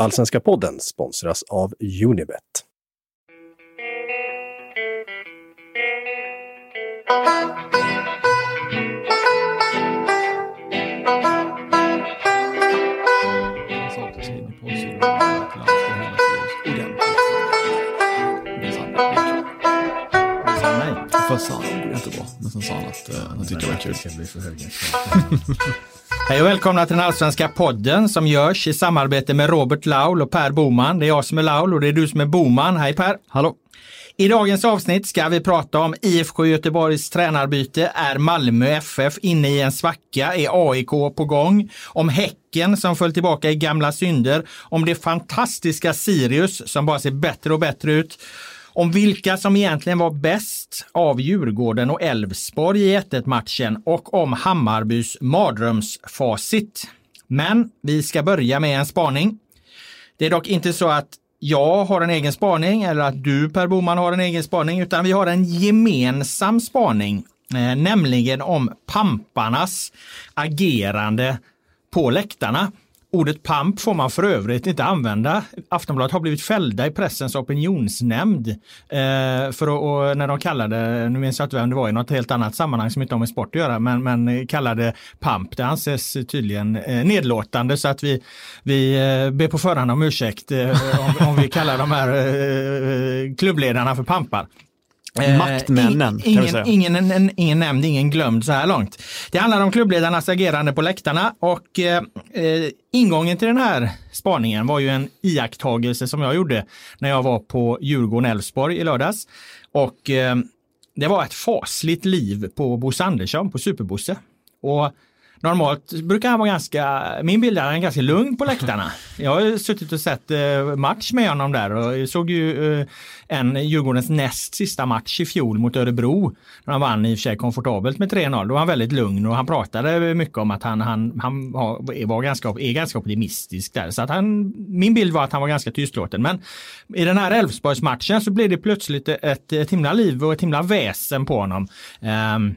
Allsvenska podden sponsras av Unibet. Först sa han att det borde inte bra, men sen sa han att eh, han tyckte det var kul. Hej och välkomna till den allsvenska podden som görs i samarbete med Robert Laul och Per Boman. Det är jag som är Laul och det är du som är Boman. Hej Per! Hallå! I dagens avsnitt ska vi prata om IFK Göteborgs tränarbyte. Är Malmö FF inne i en svacka? Är AIK på gång? Om Häcken som föll tillbaka i gamla synder. Om det fantastiska Sirius som bara ser bättre och bättre ut. Om vilka som egentligen var bäst av Djurgården och Elfsborg i 1 matchen och om Hammarbys mardrömsfacit. Men vi ska börja med en spaning. Det är dock inte så att jag har en egen spaning eller att du Per Boman har en egen spaning utan vi har en gemensam spaning. Eh, nämligen om pamparnas agerande på läktarna. Ordet pamp får man för övrigt inte använda. Aftonbladet har blivit fällda i pressens opinionsnämnd eh, för att, och när de kallade, nu minns jag inte vem det var i något helt annat sammanhang som inte har med sport att göra, men, men kallade pamp. Det anses tydligen eh, nedlåtande så att vi, vi eh, ber på förhand om ursäkt eh, om, om vi kallar de här eh, klubbledarna för pampar. Eh, Maktmännen, vi ingen, ingen, en, ingen nämnd, ingen glömd så här långt. Det handlar om klubbledarnas agerande på läktarna och eh, eh, ingången till den här spaningen var ju en iakttagelse som jag gjorde när jag var på Djurgården-Elfsborg i lördags. Och eh, det var ett fasligt liv på Bosse Andersson, på Superbosse. Och Normalt brukar han vara ganska, min bild är han är ganska lugn på läktarna. Jag har suttit och sett eh, match med honom där och jag såg ju eh, en Djurgårdens näst sista match i fjol mot Örebro. När han vann i och för sig komfortabelt med 3-0. Då var han väldigt lugn och han pratade mycket om att han, han, han var, ganska, är ganska optimistisk där. Så att han, min bild var att han var ganska tystlåten. Men i den här Elfsborgsmatchen så blev det plötsligt ett, ett himla liv och ett himla väsen på honom. Ehm,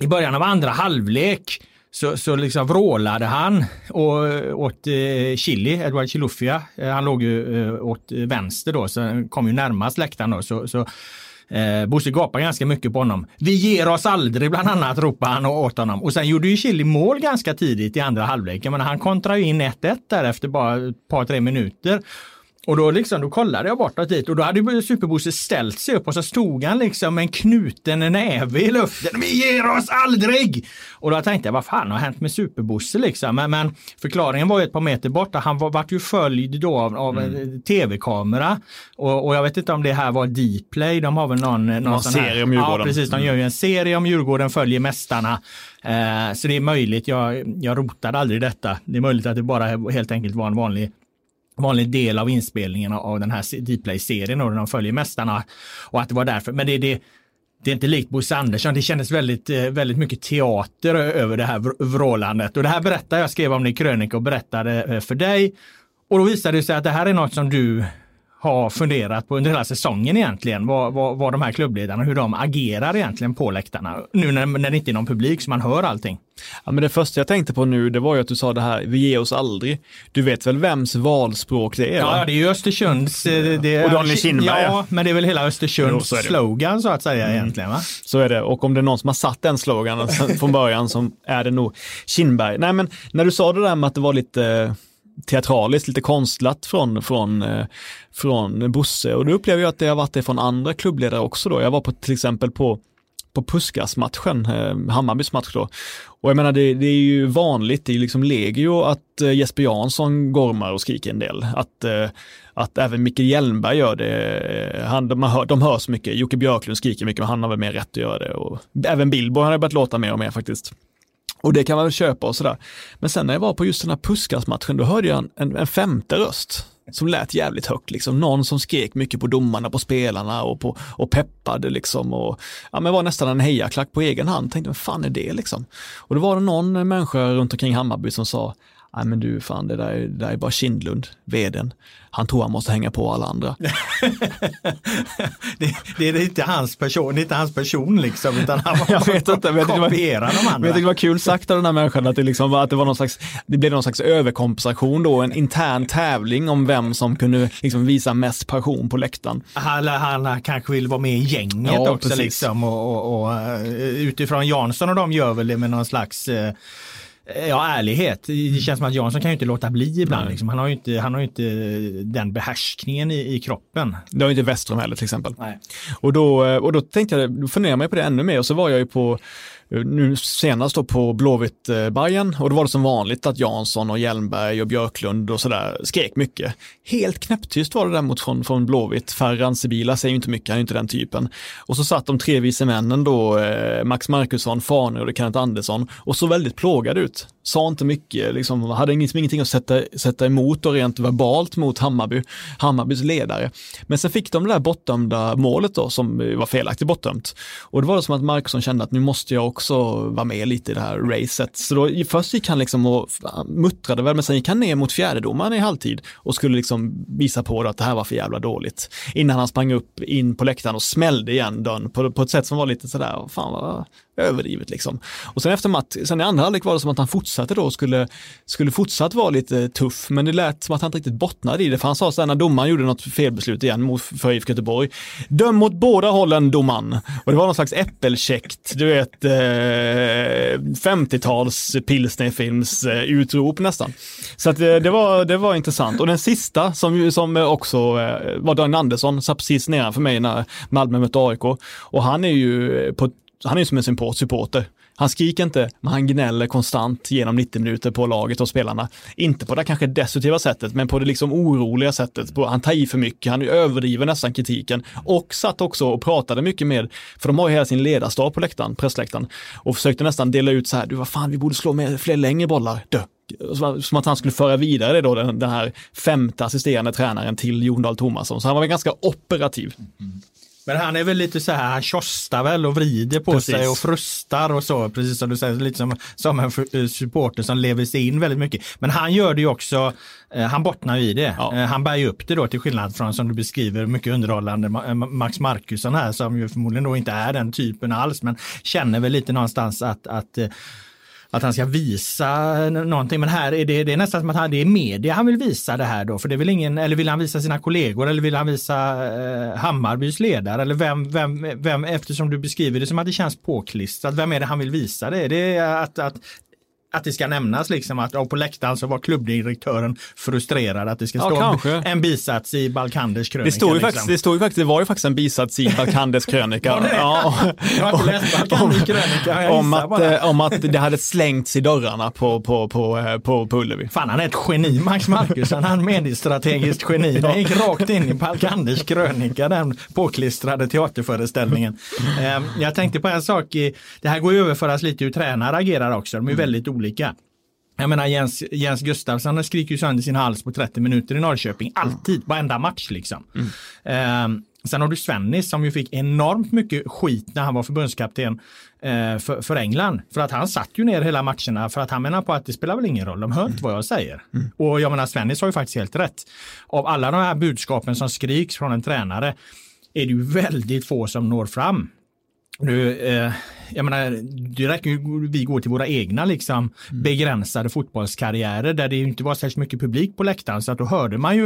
I början av andra halvlek så, så liksom vrålade han och, åt eh, Chili, Edward Chilufya. Eh, han låg ju eh, åt vänster då, så han kom ju närmast läktaren då. Så, så eh, Bosse gapade ganska mycket på honom. Vi ger oss aldrig bland annat ropade han åt honom. Och sen gjorde ju Chili mål ganska tidigt i andra halvlek. Men han kontrade ju in 1-1 där efter bara ett par, tre minuter. Och då, liksom, då kollade jag bortåt dit och då hade Superbosse ställt sig upp och så stod han liksom med en knuten näve i luften. Vi ger oss aldrig! Och då tänkte jag, vad fan har hänt med Superbosse liksom? Men, men förklaringen var ju ett par meter borta. Han var, vart ju följd då av, av en tv-kamera. Och, och jag vet inte om det här var Dplay. De har väl någon, någon, Någon sån serie här, om Djurgården. Ja, precis. De gör ju en serie om Djurgården följer mästarna. Eh, så det är möjligt. Jag, jag rotade aldrig detta. Det är möjligt att det bara helt enkelt var en vanlig vanlig del av inspelningen av den här Dplay-serien och de följer mästarna och att det var därför. Men det, det, det är inte likt Bosse Andersson. Det kändes väldigt, eh, väldigt mycket teater över det här vrålandet och det här berättade jag skrev om det i krönika och berättade eh, för dig. Och då visade det sig att det här är något som du har funderat på under hela säsongen egentligen. Vad, vad, vad de här klubbledarna, hur de agerar egentligen på läktarna. Nu när, när det inte är någon publik så man hör allting. Ja, men det första jag tänkte på nu, det var ju att du sa det här, vi ger oss aldrig. Du vet väl vems valspråk det är? Ja, va? det är ju Östersunds... eh, Det, Och Daniel Kindberg, Ja, men det är väl hela Jo, Östersunds så det. slogan så att säga egentligen va? Så är det. Och om det är någon som har satt den sloganen från början som är det nog Kindberg. Nej men när du sa det där med att det var lite teatraliskt, lite konstlat från, från, eh, från Bosse och då upplever jag att det har varit det från andra klubbledare också då. Jag var på till exempel på på Puskas-matchen, eh, Hammarbys match då. Och jag menar det, det är ju vanligt, det är ju liksom legio att eh, Jesper Jansson gormar och skriker en del. Att, att även Micke Hjelmberg gör det. Han, de, hör, de hörs mycket, Jocke Björklund skriker mycket men han har väl mer rätt att göra det. Och även Billborn har börjat låta mer och mer faktiskt. Och det kan man väl köpa och sådär. Men sen när jag var på just den här Puskas-matchen, då hörde jag en, en, en femte röst som lät jävligt högt. Liksom. Någon som skrek mycket på domarna, på spelarna och, på, och peppade liksom. Och, ja, men var nästan en hejaklack på egen hand. Tänkte, vad fan är det liksom? Och då var det någon människa runt omkring Hammarby som sa, nej men du fan det där, är- det där är bara Kindlund, veden. Han tror han måste hänga på alla andra. det, det är inte hans person, det är inte hans person liksom, utan han Jag vet inte, men jag kopierar de jag andra. tyckte det var kul sagt av den här människan att det, liksom var, att det var någon slags, det blev någon slags överkompensation då, en intern tävling om vem som kunde liksom visa mest passion på läktaren. Han, han kanske vill vara med i gänget Ja, också precis. liksom och, och, och eh, utifrån Jansson och de gör väl det med någon slags eh, Ja, ärlighet. Det känns som att Jansson kan ju inte låta bli ibland. Liksom. Han, har ju inte, han har inte den behärskningen i, i kroppen. Det har ju inte Westrum heller till exempel. Nej. Och då, och då tänkte jag, då funderade jag på det ännu mer och så var jag ju på, Eh, nu senast då på blåvitt Bayern och då var det som vanligt att Jansson och Hjelmberg och Björklund och sådär skrek mycket. Helt knäpptyst var det däremot från, från Blåvitt. Ferran Sibila säger ju inte mycket, han är ju inte den typen. Och så satt de tre vise männen då, eh, Max Markusson, Farner och Kenneth Andersson och så väldigt plågade ut. Sa inte mycket, liksom, hade liksom ingenting att sätta, sätta emot och rent verbalt mot Hammarby, Hammarbys ledare. Men sen fick de det där bortdömda målet då som var felaktigt bortdömt. Och det var det som att Markusson kände att nu måste jag också vara med lite i det här racet. Så då, först gick han liksom och muttrade väl, men sen gick han ner mot fjärdedomaren i halvtid och skulle liksom visa på att det här var för jävla dåligt. Innan han sprang upp in på läktaren och smällde igen dörren på, på ett sätt som var lite sådär, fan vad överdrivet liksom. Och sen efter match, sen i andra halvlek var det som att han fortsatte då och skulle, skulle fortsatt vara lite tuff, men det lät som att han inte riktigt bottnade i det, för han sa sen när domaren gjorde något felbeslut igen mot, för IFK Göteborg, döm mot båda hållen domaren. Och det var någon slags äppelkäckt, du vet, eh, 50-tals pilsnerfilms eh, utrop nästan. Så att eh, det var, det var intressant. Och den sista som, som också eh, var Daniel Andersson, satt precis nedanför mig när Malmö mötte AIK. Och han är ju på, ett han är ju som en support- supporter. Han skriker inte, men han gnäller konstant genom 90 minuter på laget och spelarna. Inte på det kanske destruktiva sättet, men på det liksom oroliga sättet. Han tar i för mycket, han överdriver nästan kritiken. Och satt också och pratade mycket med, för de har ju hela sin ledarstab på läktaren, pressläktaren, och försökte nästan dela ut så här, du vad fan, vi borde slå med fler längre bollar. Dö. Som att han skulle föra vidare det då, den, den här femte assisterande tränaren till Jon Dahl Tomasson. Så han var väl ganska operativ. Mm. Men han är väl lite så här, han tjostar väl och vrider på Precis. sig och frustar och så, precis som du säger, lite som, som en eh, supporter som lever sig in väldigt mycket. Men han gör det ju också, eh, han bottnar ju i det. Ja. Eh, han bär ju upp det då till skillnad från som du beskriver mycket underhållande Ma- Max Markusson här som ju förmodligen då inte är den typen alls men känner väl lite någonstans att, att att han ska visa någonting. Men här är det, det är nästan som att han, det är media han vill visa det här då. För det är väl ingen, eller vill han visa sina kollegor eller vill han visa eh, Hammarbys ledare? Eller vem, vem, vem, eftersom du beskriver det som att det känns påklistrat, vem är det han vill visa det? Är det att, att att det ska nämnas liksom att ja, på läktaren så var klubbdirektören frustrerad att det ska Ja, stå kanske. en bisats i Balkanders krönika. Det, står ju liksom. faktiskt, det, står ju faktiskt, det var ju faktiskt en bisats i Balkandes krönika. Ja, Jag har inte läst Balkanders krönika, jag om, att, bara. eh, om att det hade slängts i dörrarna på, på, på, eh, på, på Ullevi. Fan han är ett geni Max Markusson, han är mediestrategiskt geni. Den gick rakt in i Balkanders krönika, den påklistrade teaterföreställningen. Eh, Jag tänkte på en sak, i- det här går ju överföras lite hur tränare agerar också, de är väldigt olika. Jag menar Jens, Jens Gustafsson skriker ju sönder sin hals på 30 minuter i Norrköping, alltid, varenda match liksom. Eh, sen har du Svennis som ju fick enormt mycket skit när han var förbundskapten eh, för, för England. För att han satt ju ner hela matcherna för att han menar på att det spelar väl ingen roll, de hör inte vad jag säger. Och jag menar Svennis har ju faktiskt helt rätt. Av alla de här budskapen som skriks från en tränare är det ju väldigt få som når fram. Nu, eh, jag menar, det räcker ju vi går till våra egna liksom, begränsade fotbollskarriärer där det inte var särskilt mycket publik på läktaren. Så att då hörde man ju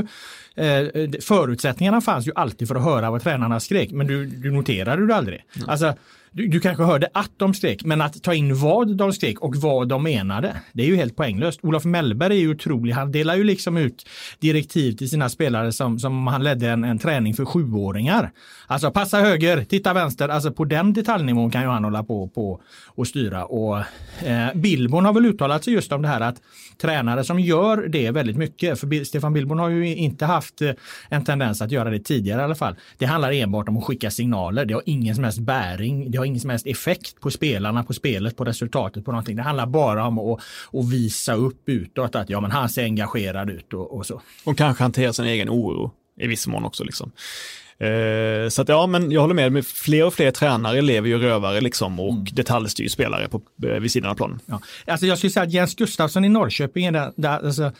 eh, förutsättningarna fanns ju alltid för att höra vad tränarna skrek men du, du noterade det aldrig. Alltså, du, du kanske hörde att de skrek men att ta in vad de skrek och vad de menade det är ju helt poänglöst. Olof Mellberg är ju otrolig, han delar ju liksom ut direktiv till sina spelare som, som han ledde en, en träning för sjuåringar. Alltså passa höger, titta vänster, alltså på den detaljnivån kan ju han hålla på, på och styra. Och, eh, Billborn har väl uttalat sig just om det här att tränare som gör det väldigt mycket, för Stefan Billborn har ju inte haft eh, en tendens att göra det tidigare i alla fall. Det handlar enbart om att skicka signaler, det har ingen som helst bäring, det har ingen som helst effekt på spelarna, på spelet, på resultatet, på någonting. Det handlar bara om att, att visa upp utåt att ja men han ser engagerad ut och, och så. Och kanske hantera sin egen oro i viss mån också. Liksom. Eh, så att ja, men jag håller med, med fler och fler tränare lever ju rövare liksom och mm. detaljstyr spelare på, eh, vid sidan av planen. Ja. Alltså jag skulle säga att Jens Gustafsson i Norrköping är där, där alltså,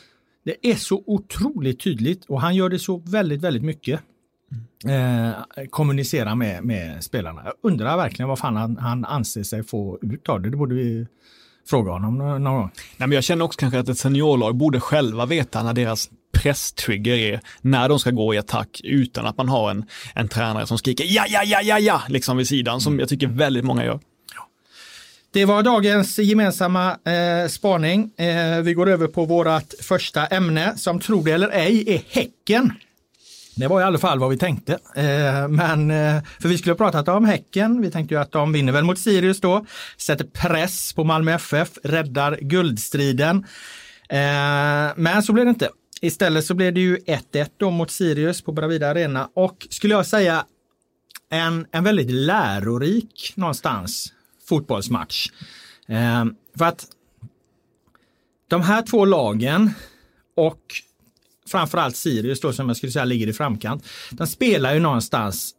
det är så otroligt tydligt och han gör det så väldigt, väldigt mycket. Eh, kommunicera med, med spelarna. Jag undrar verkligen vad fan han, han anser sig få ut av det. Det borde vi fråga honom någon gång. Nej, men jag känner också kanske att ett seniorlag borde själva veta när deras presstrigger är när de ska gå i attack utan att man har en, en tränare som skriker ja, ja, ja, ja, ja, liksom vid sidan som jag tycker väldigt många gör. Det var dagens gemensamma eh, spaning. Eh, vi går över på vårt första ämne som tro det eller ej är Häcken. Det var i alla fall vad vi tänkte. Eh, men, eh, för vi skulle ha pratat om Häcken. Vi tänkte ju att de vinner väl mot Sirius då. Sätter press på Malmö FF, räddar guldstriden. Eh, men så blev det inte. Istället så blev det ju 1-1 då mot Sirius på Bravida Arena och skulle jag säga en, en väldigt lärorik någonstans fotbollsmatch. För att de här två lagen och framförallt Sirius då som jag skulle säga ligger i framkant. Den spelar ju någonstans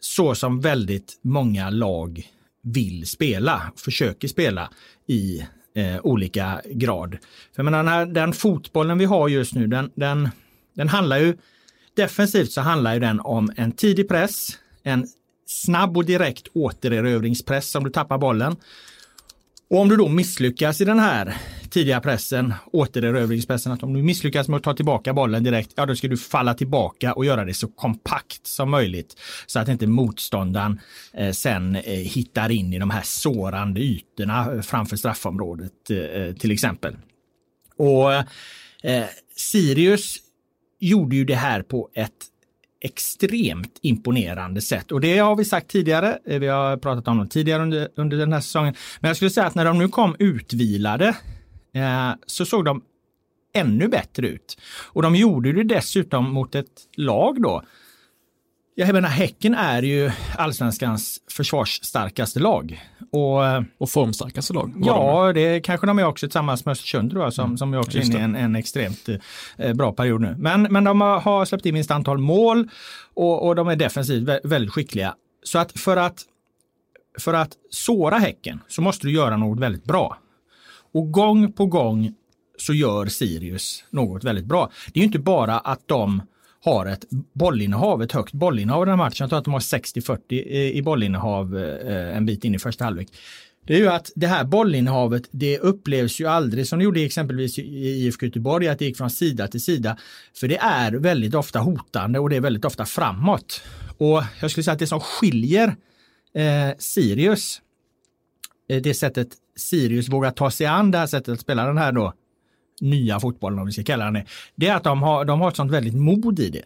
så som väldigt många lag vill spela, försöker spela i eh, olika grad. För menar, den, här, den fotbollen vi har just nu, den, den, den handlar ju defensivt så handlar ju den om en tidig press, en snabb och direkt återerövringspress om du tappar bollen. Och om du då misslyckas i den här tidiga pressen, återerövringspressen, att om du misslyckas med att ta tillbaka bollen direkt, ja då ska du falla tillbaka och göra det så kompakt som möjligt så att inte motståndaren eh, sen eh, hittar in i de här sårande ytorna eh, framför straffområdet eh, eh, till exempel. Och eh, Sirius gjorde ju det här på ett extremt imponerande sätt. Och det har vi sagt tidigare. Eh, vi har pratat om det tidigare under, under den här säsongen. Men jag skulle säga att när de nu kom utvilade så såg de ännu bättre ut. Och de gjorde det dessutom mot ett lag då jag menar, Häcken är ju allsvenskans försvarsstarkaste lag. Och, och formstarkaste lag? Ja, de det kanske de är också tillsammans med Östersund tror jag, som, mm, som är också inne i en, en extremt eh, bra period nu. Men, men de har släppt in minst antal mål och, och de är defensivt väldigt skickliga. Så att för att för att såra Häcken så måste du göra något väldigt bra. Och gång på gång så gör Sirius något väldigt bra. Det är ju inte bara att de har ett bollinnehav, ett högt bollinnehav i den här matchen. Jag tror att de har 60-40 i bollinnehav eh, en bit in i första halvlek. Det är ju att det här bollinnehavet, det upplevs ju aldrig som det gjorde exempelvis i IFK Göteborg, att det gick från sida till sida. För det är väldigt ofta hotande och det är väldigt ofta framåt. Och jag skulle säga att det som skiljer eh, Sirius, Eh, det sättet Sirius vågar ta sig an det här sättet att spela den här då nya fotbollen, om vi ska kalla den det, det är att de har, de har ett sånt väldigt mod i det.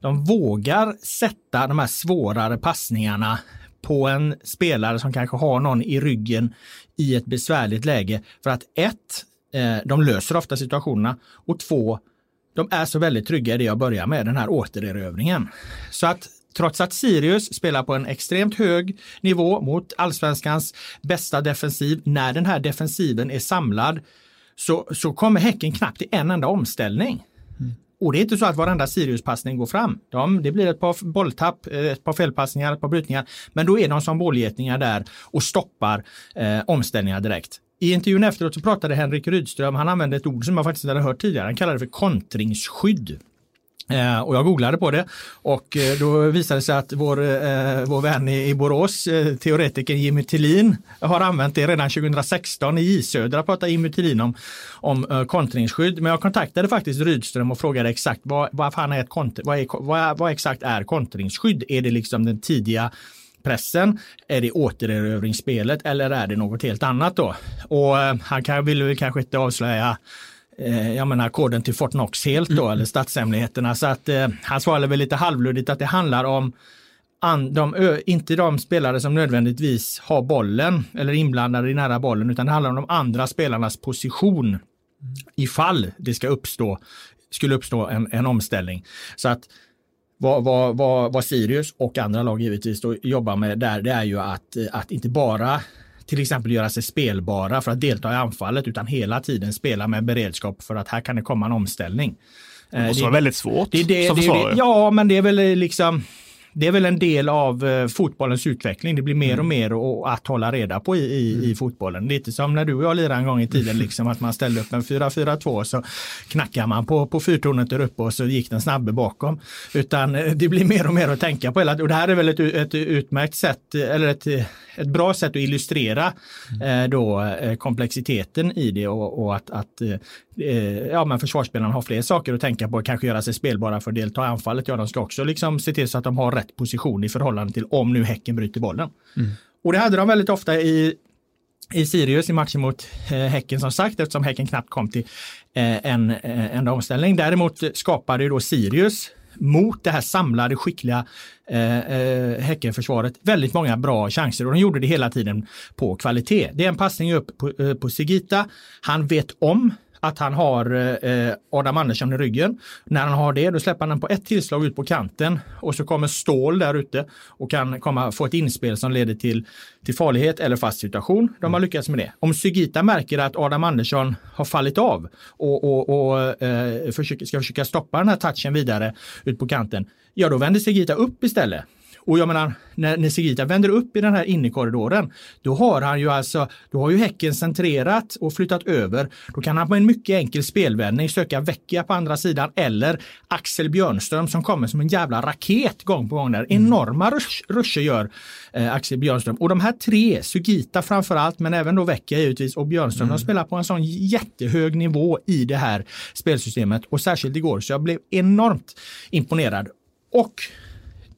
De vågar sätta de här svårare passningarna på en spelare som kanske har någon i ryggen i ett besvärligt läge. För att ett, eh, de löser ofta situationerna och två, de är så väldigt trygga i det jag börjar med, den här återerövringen. Så att trots att Sirius spelar på en extremt hög nivå mot allsvenskans bästa defensiv, när den här defensiven är samlad så, så kommer Häcken knappt i en enda omställning. Mm. Och det är inte så att varenda Sirius-passning går fram. De, det blir ett par bolltapp, eh, ett par felpassningar, ett par brytningar. Men då är de som bålgetingar där och stoppar eh, omställningar direkt. I intervjun efteråt så pratade Henrik Rydström, han använde ett ord som jag faktiskt inte hade hört tidigare, han kallade det för kontringsskydd. Eh, och jag googlade på det och eh, då visade det sig att vår, eh, vår vän i, i Borås, eh, teoretikern Jimmy Tillin, har använt det redan 2016 i J Södra pratade Jimmy Tillin om, om eh, kontringsskydd. Men jag kontaktade faktiskt Rydström och frågade exakt vad, vad, fan är ett kont vad, är, vad, vad exakt är kontringsskydd? Är det liksom den tidiga pressen? Är det återerövringsspelet eller är det något helt annat då? Och eh, han kan, vill väl kanske inte avslöja eh, jag menar koden till Fortnox helt då, mm. eller statshemligheterna. Så att eh, han svarade väl lite halvluddigt att det handlar om an, de, inte de spelare som nödvändigtvis har bollen eller inblandade i nära bollen, utan det handlar om de andra spelarnas position mm. ifall det ska uppstå, skulle uppstå en, en omställning. Så att vad, vad, vad, vad Sirius och andra lag givetvis då jobbar med där, det är ju att, att inte bara till exempel göra sig spelbara för att delta i anfallet utan hela tiden spela med beredskap för att här kan det komma en omställning. Det måste vara väldigt svårt det, det, som det, försvarare. Ja, men det är väl liksom det är väl en del av eh, fotbollens utveckling. Det blir mer och mer och, att hålla reda på i, i, i fotbollen. Lite som när du och jag lirade en gång i tiden, liksom att man ställde upp en 4-4-2 så knackar man på, på fyrtornet där uppe och så gick den snabbe bakom. Utan eh, det blir mer och mer att tänka på. Och det här är väl ett, ett utmärkt sätt, eller ett, ett bra sätt att illustrera eh, då, eh, komplexiteten i det och, och att, att ja, men försvarsspelarna har fler saker att tänka på, kanske göra sig spelbara för att delta i anfallet. Ja, de ska också liksom se till så att de har rätt position i förhållande till om nu Häcken bryter bollen. Mm. Och det hade de väldigt ofta i i Sirius i matchen mot eh, Häcken som sagt eftersom Häcken knappt kom till eh, en eh, enda omställning. Däremot skapade ju då Sirius mot det här samlade skickliga eh, eh, Häckenförsvaret väldigt många bra chanser och de gjorde det hela tiden på kvalitet. Det är en passning upp på, eh, på Sigita. Han vet om att han har eh, Adam Andersson i ryggen. När han har det, då släpper han den på ett tillslag ut på kanten och så kommer Stål där ute och kan komma, få ett inspel som leder till, till farlighet eller fast situation. De har lyckats med det. Om Sygita märker att Adam Andersson har fallit av och, och, och eh, försöker, ska försöka stoppa den här touchen vidare ut på kanten, ja då vänder Sygita upp istället och jag menar, när, när Sigita vänder upp i den här innekorridoren, då har han ju alltså, då har ju Häcken centrerat och flyttat över. Då kan han på en mycket enkel spelvändning söka Vecchia på andra sidan eller Axel Björnström som kommer som en jävla raket gång på gång där. Mm. Enorma rush, ruscher gör eh, Axel Björnström. Och de här tre, Sugita framförallt, men även då Vecchia givetvis och Björnström, mm. de spelar på en sån jättehög nivå i det här spelsystemet och särskilt igår. Så jag blev enormt imponerad. Och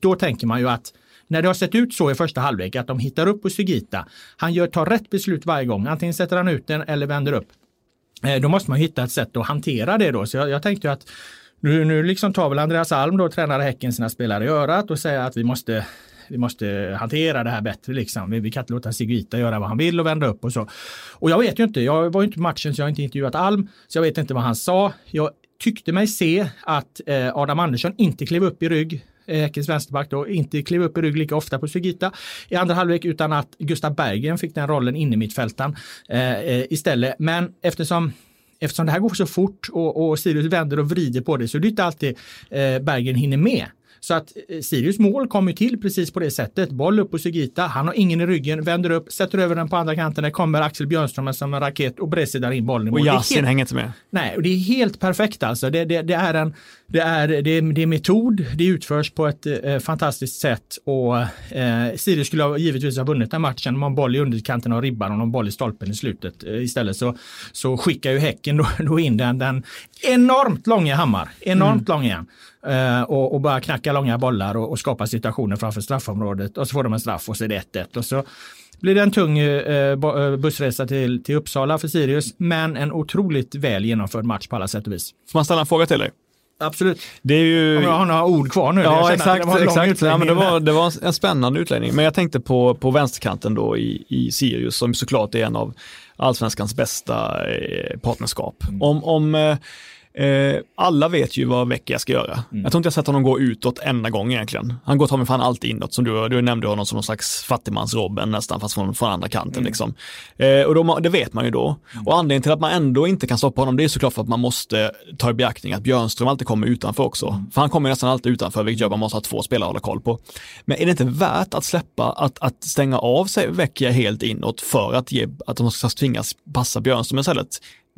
då tänker man ju att när det har sett ut så i första halvlek att de hittar upp på Sugita, han gör, tar rätt beslut varje gång, antingen sätter han ut den eller vänder upp. Eh, då måste man hitta ett sätt att hantera det då. Så jag, jag tänkte att nu, nu liksom tar väl Andreas Alm då, tränare Häcken, sina spelare i örat och säger att vi måste vi måste hantera det här bättre liksom. Vi, vi kan inte låta Sigita göra vad han vill och vända upp och så. Och jag vet ju inte, jag var ju inte på matchen så jag har inte intervjuat Alm, så jag vet inte vad han sa. Jag tyckte mig se att eh, Adam Andersson inte klev upp i rygg Häckens vänsterback då, inte klev upp i rygg lika ofta på Sugita i andra halvlek utan att Gustav Berggren fick den rollen inne i mittfältan eh, eh, istället. Men eftersom Eftersom det här går så fort och, och Sirius vänder och vrider på det så är det inte alltid eh, Bergen hinner med. Så att eh, Sirius mål kommer till precis på det sättet. Boll upp på Sugita, han har ingen i ryggen, vänder upp, sätter över den på andra kanten. Där kommer Axel Björnström som en raket och breddar in bollen i mål. Och Yasin hänger inte med. Nej, och det är helt perfekt alltså. Det, det, det är en det är, det, är, det är metod, det utförs på ett eh, fantastiskt sätt och eh, Sirius skulle ha, givetvis ha vunnit den matchen om man boll i underkanten av ribban och någon boll i stolpen i slutet. Eh, istället så, så skickar ju Häcken då, då in den, den enormt långa hammar, enormt mm. långa eh, och, och bara knacka långa bollar och, och skapa situationer framför straffområdet och så får de en straff och så är det 1-1 och så blir det en tung eh, eh, bussresa till, till Uppsala för Sirius, men en otroligt väl genomförd match på alla sätt och vis. Får man ställa en fråga till dig? Absolut. Det är ju... Om jag har några ord kvar nu. Ja, exakt. Det exakt. Ja, men det, var, det var en spännande utläggning. Men jag tänkte på, på vänsterkanten då i, i Sirius som såklart är en av allsvenskans bästa eh, partnerskap. Mm. Om, om eh, alla vet ju vad Vecchia ska göra. Mm. Jag tror inte jag sett honom gå utåt enda gång egentligen. Han går ta mig fan alltid inåt, som du, du nämnde honom som någon slags fattigmans-Robben nästan, fast från, från andra kanten. Mm. Liksom. Eh, och då, det vet man ju då. Mm. Och anledningen till att man ändå inte kan stoppa honom, det är såklart för att man måste ta i beaktning att Björnström alltid kommer utanför också. Mm. För han kommer nästan alltid utanför, vilket gör att man måste ha två spelare att hålla koll på. Men är det inte värt att släppa, att, att stänga av sig Vecchia helt inåt för att, ge, att de ska tvingas passa Björnström istället?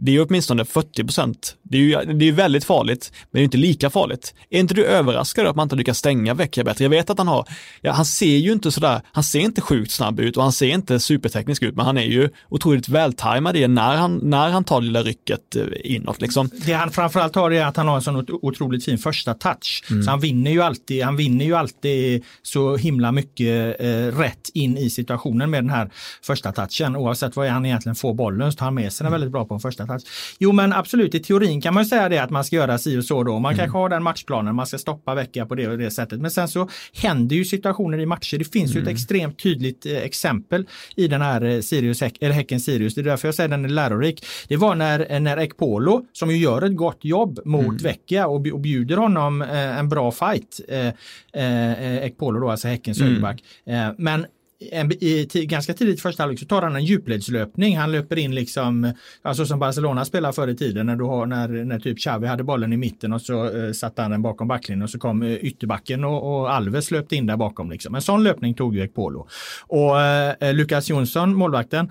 Det är åtminstone 40 procent. Det är ju det är väldigt farligt, men det är inte lika farligt. Är inte du överraskad att man inte lyckas stänga Vecchia bättre? Jag vet att han har, ja, han ser ju inte sådär, han ser inte sjukt snabb ut och han ser inte superteknisk ut, men han är ju otroligt vältajmad i när han, när han tar det lilla rycket eh, inåt. Liksom. Det han framförallt har är att han har en sån otroligt fin första touch. Mm. Så han vinner ju alltid, han vinner ju alltid så himla mycket eh, rätt in i situationen med den här första touchen. Oavsett vad han egentligen får bollen så tar han med sig den väldigt bra på en första touch. Jo men absolut, i teorin kan man säga det att man ska göra si och så då. Man mm. kanske har den matchplanen, man ska stoppa vecka på det och det sättet. Men sen så händer ju situationer i matcher. Det finns mm. ju ett mm. extremt tydligt eh, exempel i den här eh, Sirius, eller Häcken Sirius. Det är därför jag säger den är lärorik. Det var när, eh, när Ekpolo, som ju gör ett gott jobb mot mm. Vecchia och, och bjuder honom en bra fight. Eh, eh, Ekpolo då, alltså Häckens mm. högerback. Eh, men en, i, ganska tidigt i första halvlek så tar han en djupledslöpning. Han löper in liksom, alltså som Barcelona spelar förr i tiden när du har när, när typ Xavi hade bollen i mitten och så eh, satte han den bakom backlinjen och så kom eh, ytterbacken och, och Alves löpte in där bakom. Liksom. En sån löpning tog ju Ekpolo. Och eh, Lukas Jonsson, målvakten,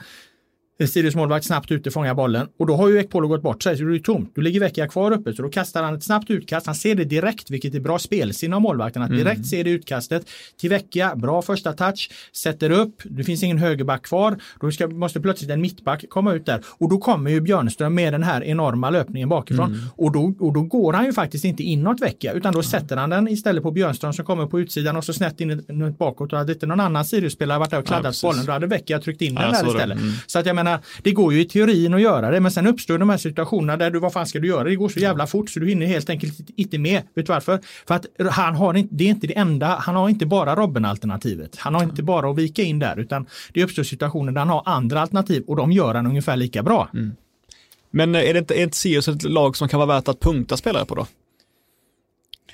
Sirius målvakt snabbt ute fångar bollen och då har ju Ekpolo gått bort sig så det är tomt. Då ligger Vecchia kvar uppe så då kastar han ett snabbt utkast. Han ser det direkt vilket är bra spelsinne av målvakten att direkt mm. se det utkastet till Vecchia. Bra första touch, sätter upp. Det finns ingen högerback kvar. Då ska, måste plötsligt en mittback komma ut där och då kommer ju Björnström med den här enorma löpningen bakifrån mm. och, då, och då går han ju faktiskt inte inåt Vecchia utan då mm. sätter han den istället på Björnström som kommer på utsidan och så snett in bakåt och hade inte någon annan Sirius-spelare varit där och kladdat ja, bollen då hade Vecchia tryckt in den där istället. Mm. Så att jag menar, det går ju i teorin att göra det men sen uppstår de här situationerna där du vad fan ska du göra? Det går så jävla fort så du hinner helt enkelt inte med. Vet du varför? För att han har inte, det är inte det enda, han har inte bara Robben-alternativet. Han har inte bara att vika in där utan det uppstår situationer där han har andra alternativ och de gör han ungefär lika bra. Mm. Men är det inte, är inte Sirius ett lag som kan vara värt att punkta spelare på då?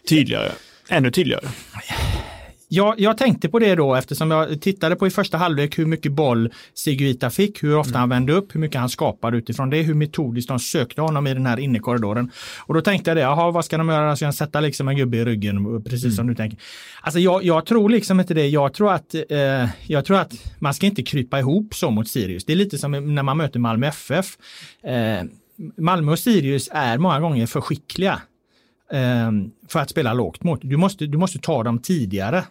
Tydligare, ännu tydligare. Jag, jag tänkte på det då eftersom jag tittade på i första halvlek hur mycket boll Siguita fick, hur ofta mm. han vände upp, hur mycket han skapade utifrån det, hur metodiskt de sökte honom i den här innekorridoren. Och då tänkte jag det, jaha vad ska de göra? Ska jag sätta liksom en gubbe i ryggen, precis mm. som du tänker. Alltså jag, jag, tror liksom inte det. Jag tror, att, eh, jag tror att man ska inte krypa ihop så mot Sirius. Det är lite som när man möter Malmö FF. Eh, Malmö och Sirius är många gånger för skickliga eh, för att spela lågt mot. Du måste, du måste ta dem tidigare.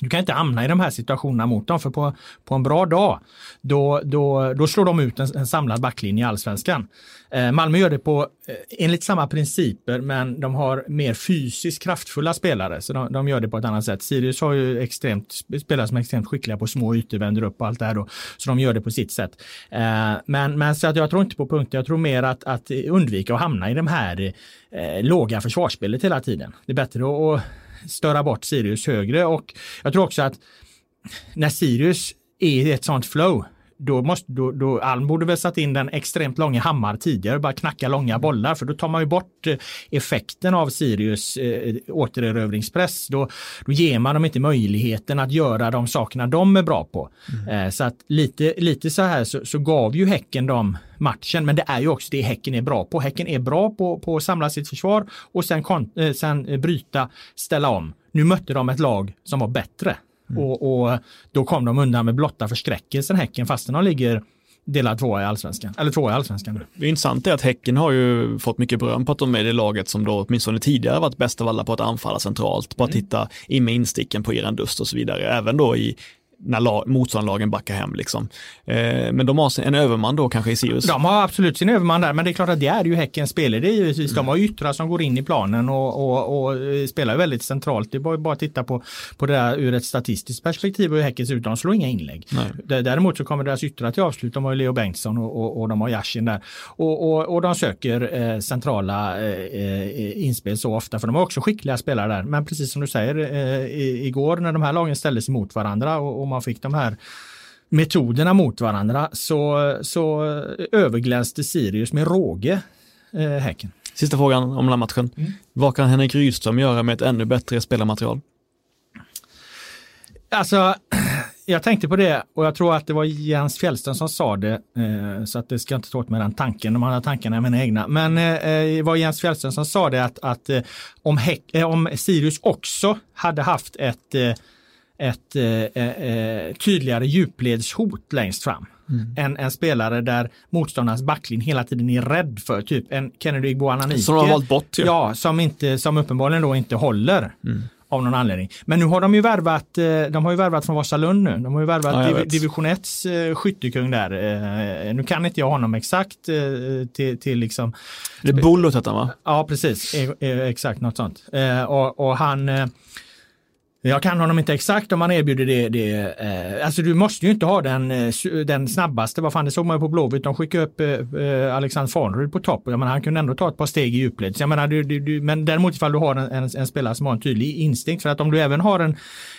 Du kan inte hamna i de här situationerna mot dem för på, på en bra dag då, då, då slår de ut en, en samlad backlinje i allsvenskan. Eh, Malmö gör det på eh, enligt samma principer men de har mer fysiskt kraftfulla spelare så de, de, gör det på ett annat sätt. Sirius har ju extremt, spelare som är extremt skickliga på små ytor, vänder upp och allt det här då. Så de gör det på sitt sätt. Eh, men, men så att jag tror inte på punkter, jag tror mer att, att undvika att hamna i de här eh, låga försvarsspelet hela tiden. Det är bättre att störa bort Sirius högre. Och jag tror också att när Sirius är i ett sånt flow då måste, då, då, Alm borde väl satt in den extremt långa hammar tidigare, bara knacka långa bollar, för då tar man ju bort eh, effekten av Sirius eh, återerövringspress. Då, då ger man dem inte möjligheten att göra de sakerna de är bra på. Mm. Eh, så att lite, lite så här så, så gav ju Häcken dem matchen, men det är ju också det Häcken är bra på. Häcken är bra på, på att samla sitt försvar och sen, kon, eh, sen bryta, ställa om. Nu mötte de ett lag som var bättre. Mm. Och, och, då kom de undan med blotta förskräckelsen Häcken fastän de ligger delad tvåa i allsvenskan. Eller tvåa i allsvenskan. Det intressanta är att Häcken har ju fått mycket beröm på att de är det laget som då åtminstone tidigare varit bäst av alla på att anfalla centralt, på att mm. hitta in med insticken på Irandust och så vidare. Även då i när motståndarlagen backar hem. Liksom. Eh, men de har en överman då kanske i Sirius? De har absolut sin överman där, men det är klart att det är ju Häckens spelare givetvis. De mm. har yttrar som går in i planen och, och, och spelar väldigt centralt. Det är bara att titta på, på det där ur ett statistiskt perspektiv hur Häcken ser ut. De slår inga inlägg. Nej. Däremot så kommer deras yttrar till avslut. De har Leo Bengtsson och, och, och de har Yashin där. Och, och, och de söker eh, centrala eh, eh, inspel så ofta, för de har också skickliga spelare där. Men precis som du säger, eh, igår när de här lagen ställdes emot varandra och, och man fick de här metoderna mot varandra så, så överglänste Sirius med råge eh, Häcken. Sista frågan om den här matchen. Mm. Vad kan Henrik Rydström göra med ett ännu bättre spelarmaterial? Alltså, jag tänkte på det och jag tror att det var Jens Fjällström som sa det, eh, så att det ska inte ta åt mig den tanken, de andra tankarna är mina egna. Men eh, det var Jens Fjällström som sa det att, att eh, om, Häck, eh, om Sirius också hade haft ett eh, ett eh, eh, tydligare djupledshot längst fram. Mm. En, en, spelare där motståndarnas backlinje hela tiden är rädd för, typ en Kennedy Igboananike. Som de har valt bort. Ja, ja som, inte, som uppenbarligen då inte håller. Mm. Av någon anledning. Men nu har de ju värvat, eh, de har ju värvat från Vasalund nu. De har ju värvat ja, div, division 1 eh, skyttekung där. Nu kan inte jag honom exakt till, till liksom. Det är Bolot hette han va? Ja precis, exakt något sånt. Och, och han jag kan honom inte exakt om han erbjuder det. det eh, alltså du måste ju inte ha den, eh, den snabbaste. Vad fan, det såg man ju på Blåvitt. De skickade upp eh, eh Alexander Farnerud på topp. Jag menar, han kunde ändå ta ett par steg i djupled. jag menar, du, du, du, men däremot ifall du har en, en, en, spelare som har en tydlig instinkt. För att om du även har en,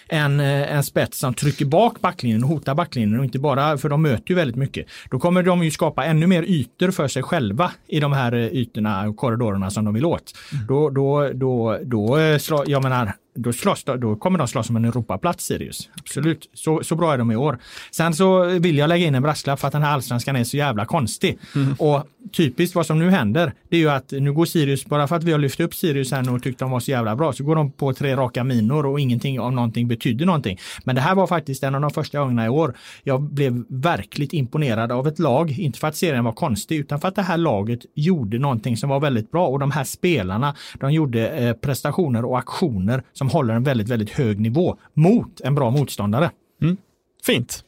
en, eh, en spets som trycker bak backlinjen och hotar backlinjen och inte bara, för de möter ju väldigt mycket. Då kommer de ju skapa ännu mer ytor för sig själva i de här ytorna och korridorerna som de vill åt. Mm. Då, då, då, då, jag menar, då, slåss, då kommer de slåss om en Europaplats Sirius. Absolut, så, så bra är de i år. Sen så vill jag lägga in en brasklapp för att den här allsvenskan är så jävla konstig. Mm. Och typiskt vad som nu händer, det är ju att nu går Sirius, bara för att vi har lyft upp Sirius här nu och tyckt de var så jävla bra, så går de på tre raka minor och ingenting av någonting betyder någonting. Men det här var faktiskt en av de första gångerna i år jag blev verkligt imponerad av ett lag, inte för att serien var konstig, utan för att det här laget gjorde någonting som var väldigt bra och de här spelarna, de gjorde eh, prestationer och aktioner som håller en väldigt, väldigt hög nivå mot en bra motståndare. Mm. Fint.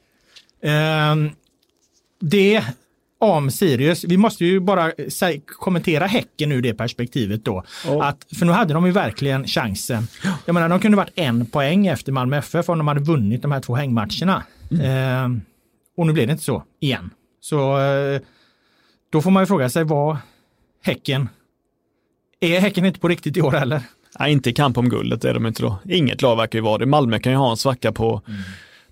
Eh, det om Sirius. Vi måste ju bara kommentera Häcken ur det perspektivet då. Oh. Att, för nu hade de ju verkligen chansen. Jag menar, de kunde varit en poäng efter Malmö FF om de hade vunnit de här två hängmatcherna. Mm. Eh, och nu blev det inte så igen. Så eh, då får man ju fråga sig vad Häcken, är Häcken inte på riktigt i år heller? Nej, inte i kamp om guldet är de inte då. Inget lag verkar ju vara det. Malmö kan ju ha en svacka på mm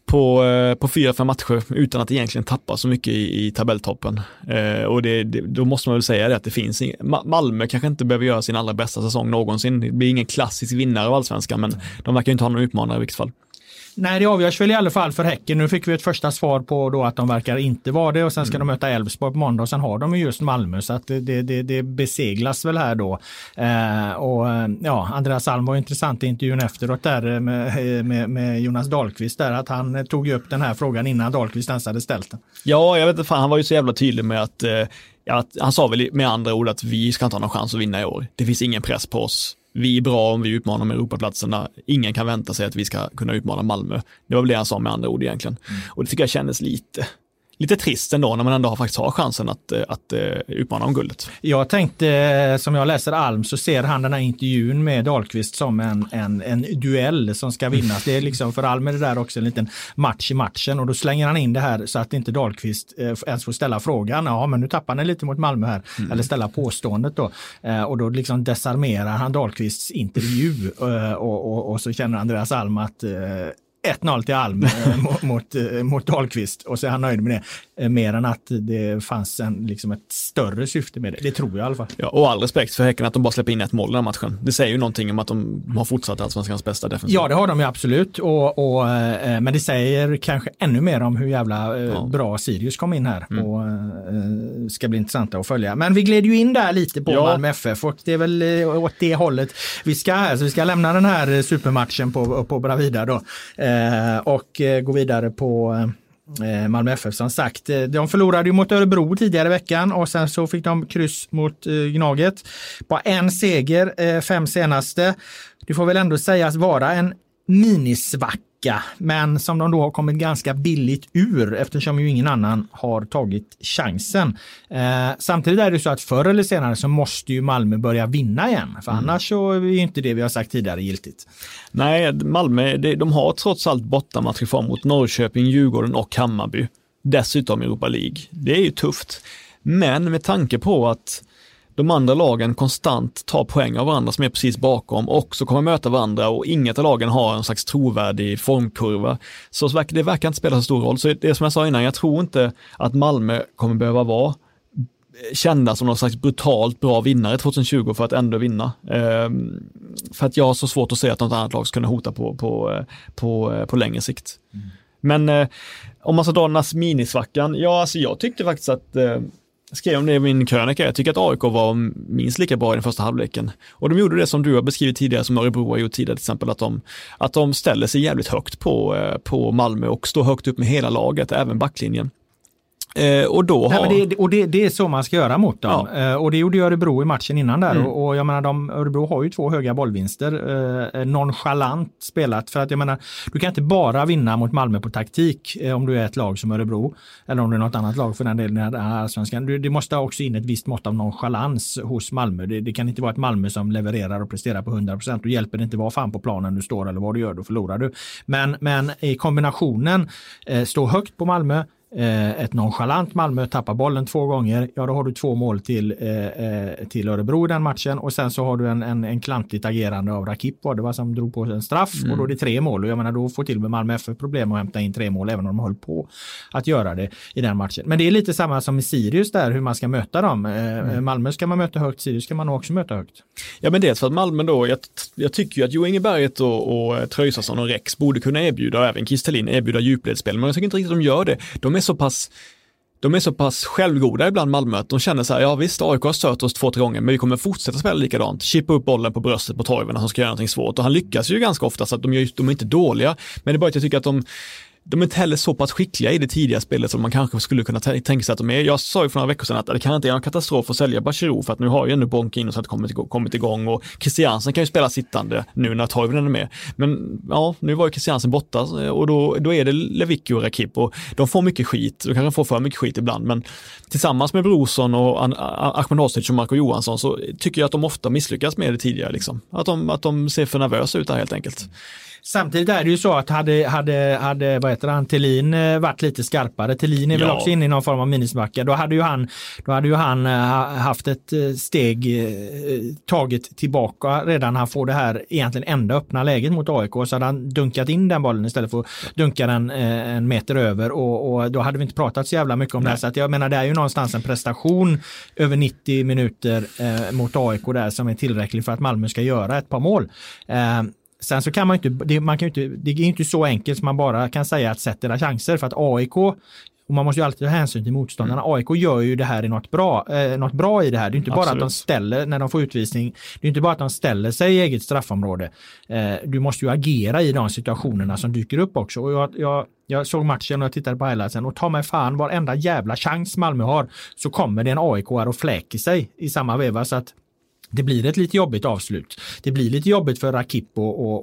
på, eh, på fyra, fem matcher utan att egentligen tappa så mycket i, i tabelltoppen. Eh, och det, det, då måste man väl säga det att det finns ing, Malmö kanske inte behöver göra sin allra bästa säsong någonsin. Det blir ingen klassisk vinnare av allsvenskan, men de verkar inte ha någon utmanare i vilket fall. Nej, det avgörs väl i alla fall för Häcken. Nu fick vi ett första svar på då att de verkar inte vara det och sen ska mm. de möta Elfsborg på måndag och sen har de ju just Malmö så att det, det, det beseglas väl här då. Eh, och eh, ja, Andreas Alm var intressant i intervjun efteråt där med, med, med, Jonas Dahlqvist där att han tog upp den här frågan innan Dahlqvist ens hade ställt den. Ja, jag vet inte, fan, han var ju så jävla tydlig med att eh, Ja, han sa väl med andra ord att vi ska inte ha någon chans att vinna i år. Det finns ingen press på oss vi är bra om vi utmanar med Europaplatserna. Ingen kan vänta sig att vi ska kunna utmana Malmö. Det var väl det han sa med andra ord egentligen. Mm. Och det tycker jag kändes lite, lite trist ändå när man ändå har, faktiskt har chansen att, eh, att, att eh, utmana om guldet. Jag tänkte, eh, som jag läser Alm, så ser han den här intervjun med Dahlqvist som en, en, en duell som ska vinnas. Det är liksom för Alm är det där också en liten match i matchen och då slänger han in det här så att inte Dahlqvist ens får ställa frågan. Ja, men nu tappar ni lite mot Malmö här. Mm. Eller ställa påståendet då. Och då liksom desarmerar han Dahlqvists intervju och, och, och så känner Andreas Alm att 1-0 till Alm eh, mot, mot, eh, mot Dahlqvist och så är han nöjd med det. Eh, mer än att det fanns en, liksom ett större syfte med det. Det tror jag i alla fall. Ja, och all respekt för Häcken att de bara släpper in ett mål i den matchen. Det säger ju någonting om att de har fortsatt allsvenskans bästa defensiv. Ja, det har de ju absolut. Och, och, men det säger kanske ännu mer om hur jävla ja. bra Sirius kom in här. Mm. Och ska bli intressanta att följa. Men vi gled ju in där lite på ja. Malmö FF och det är väl åt det hållet vi ska. Alltså vi ska lämna den här supermatchen på, på Bravida då Eh, och eh, gå vidare på eh, Malmö FF som sagt. De förlorade ju mot Örebro tidigare i veckan och sen så fick de kryss mot Gnaget. Bara en seger, fem senaste. Det får väl ändå sägas vara en minisvacka vecka, men som de då har kommit ganska billigt ur eftersom ju ingen annan har tagit chansen. Eh, samtidigt är det så att förr eller senare så måste ju Malmö börja vinna igen, för mm. annars så är inte det vi har sagt tidigare giltigt. Nej, Malmö, de har trots allt bortamatcher kvar mot Norrköping, Djurgården och Hammarby. Dessutom Europa League. Det är ju tufft. Men med tanke på att de andra lagen konstant tar poäng av varandra som är precis bakom och också kommer möta varandra och inget av lagen har en slags trovärdig formkurva. Så det verkar inte spela så stor roll. Så det som jag sa innan, jag tror inte att Malmö kommer behöva vara kända som någon slags brutalt bra vinnare 2020 för att ändå vinna. Ehm, för att jag har så svårt att se att något annat lag ska kunna hota på, på, på, på längre sikt. Mm. Men eh, om man ska dra den här minisvackan, ja alltså jag tyckte faktiskt att eh, skrev om det i min krönika. Jag tycker att AIK var minst lika bra i den första halvleken. Och de gjorde det som du har beskrivit tidigare, som Örebro har gjort tidigare till exempel, att de, att de ställer sig jävligt högt på, eh, på Malmö och står högt upp med hela laget, även backlinjen. Eh, och då har... Nej, det, och det, det, är så man ska göra mot dem. Ja. Eh, och det gjorde Örebro i matchen innan där. Mm. Och, och, jag menar, de, Örebro har ju två höga bollvinster. Eh, nonchalant spelat. För att jag menar, du kan inte bara vinna mot Malmö på taktik eh, om du är ett lag som Örebro. Eller om du är något annat lag för den delen i allsvenskan. Du, det måste också in ett visst mått av nonchalans hos Malmö. Det, det, kan inte vara ett Malmö som levererar och presterar på 100 procent. Då hjälper det inte vad fan på planen du står eller vad du gör, då förlorar du. Men, men i kombinationen, eh, stå högt på Malmö, eh, ett nonchalant Malmö tappar bollen två gånger, ja då har du två mål till, eh, eh, till Örebro i den matchen och sen så har du en, en, en klantigt agerande av Rakip var det var som drog på en straff mm. och då är det tre mål och jag menar då får till med Malmö FF problem att hämta in tre mål även om de höll på att göra det i den matchen. Men det är lite samma som i Sirius där hur man ska möta dem. Eh, mm. Malmö ska man möta högt, Sirius ska man också möta högt. Ja men dels för att Malmö då, jag, jag tycker ju att Jo Inge Berget och, och Tröjsason och Rex borde kunna erbjuda, och även Kristelin erbjuda djupledsspel, men jag tycker inte riktigt att de gör det. De är så pass de är så pass självgoda ibland Malmö att de känner så här, ja visst AIK har stört oss två, tre gånger, men vi kommer fortsätta spela likadant. Chippa upp bollen på bröstet på torven han ska göra någonting svårt och han lyckas ju ganska ofta så att de, gör, de är inte dåliga. Men det är bara att jag tycker att de, de är inte heller så pass skickliga i det tidiga spelet som man kanske skulle kunna tänka sig att de är. Jag sa ju för några veckor sedan att det kan inte är en katastrof att sälja Bachirou för att nu har ju ändå Bonkin och kommit, kommit igång och Christiansen kan ju spela sittande nu när Toivonen är med. Men ja, nu var ju Christiansen borta eh, och då, då är det Lewicki och Rakip och de får mycket skit, de kanske får för mycket skit ibland, men tillsammans med Brorsson och Ahmed Hosic och Marco Johansson så tycker jag att de ofta misslyckas med det tidigare liksom. Att de, att de ser för nervösa ut där helt enkelt. Samtidigt är det ju så att hade, hade, hade vad heter han, Thelin eh, varit lite skarpare, Thelin är ja. väl också inne i någon form av minusbacka, då hade ju han, då hade ju han eh, haft ett eh, steg taget tillbaka redan han får det här egentligen enda öppna läget mot AIK så hade han dunkat in den bollen istället för att dunka den en meter över och, och då hade vi inte pratat så jävla mycket om Nej. det. Så att jag menar det är ju någonstans en prestation över 90 minuter eh, mot AIK där som är tillräcklig för att Malmö ska göra ett par mål. Eh, Sen så kan man inte, det, man kan inte, det är inte så enkelt som man bara kan säga att sätt era chanser för att AIK och man måste ju alltid ta hänsyn till motståndarna. Mm. AIK gör ju det här i något bra, eh, något bra i det här. Det är inte Absolut. bara att de ställer, när de får utvisning, det är inte bara att de ställer sig i eget straffområde. Eh, du måste ju agera i de situationerna som dyker upp också. Och jag, jag, jag såg matchen och jag tittade på highlightsen och ta mig fan varenda jävla chans Malmö har så kommer det en AIK och fläker sig i samma veva. Så att det blir ett lite jobbigt avslut. Det blir lite jobbigt för Rakip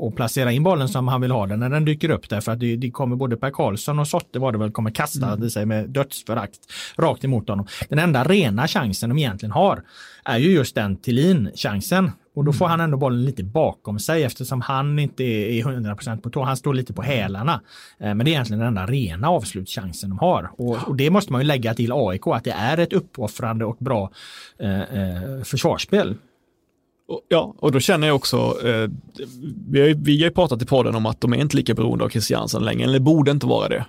att placera in bollen som han vill ha den när den dyker upp där för att det, det kommer både Per Karlsson och Sotte var det väl kommer kasta mm. sig med dödsförakt rakt emot honom. Den enda rena chansen de egentligen har är ju just den Tillin-chansen och då får mm. han ändå bollen lite bakom sig eftersom han inte är 100% på tå. Han står lite på hälarna. Eh, men det är egentligen den enda rena avslutschansen de har. Och, och det måste man ju lägga till AIK att det är ett uppoffrande och bra eh, eh försvarsspel. Ja, och då känner jag också, eh, vi, har, vi har ju pratat i podden om att de är inte lika beroende av Christiansen längre, eller borde inte vara det.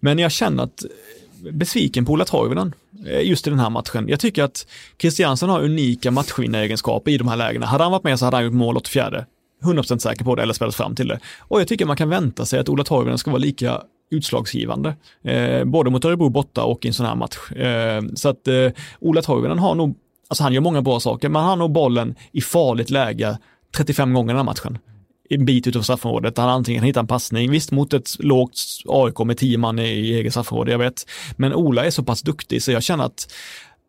Men jag känner att eh, besviken på Ola Toivonen eh, just i den här matchen. Jag tycker att Christiansen har unika matchvinnaregenskaper i de här lägena. Hade han varit med så hade han gjort mål 84. 100% säker på det eller spelat fram till det. Och jag tycker man kan vänta sig att Ola Toivonen ska vara lika utslagsgivande. Eh, både mot Örebro borta och i en sån här match. Eh, så att eh, Ola Toivonen har nog Alltså han gör många bra saker, men han har bollen i farligt läge 35 gånger den här matchen. En bit utanför straffområdet, han antingen hittar en passning, visst mot ett lågt AIK med 10 man i, i eget straffområde, jag vet. Men Ola är så pass duktig så jag känner att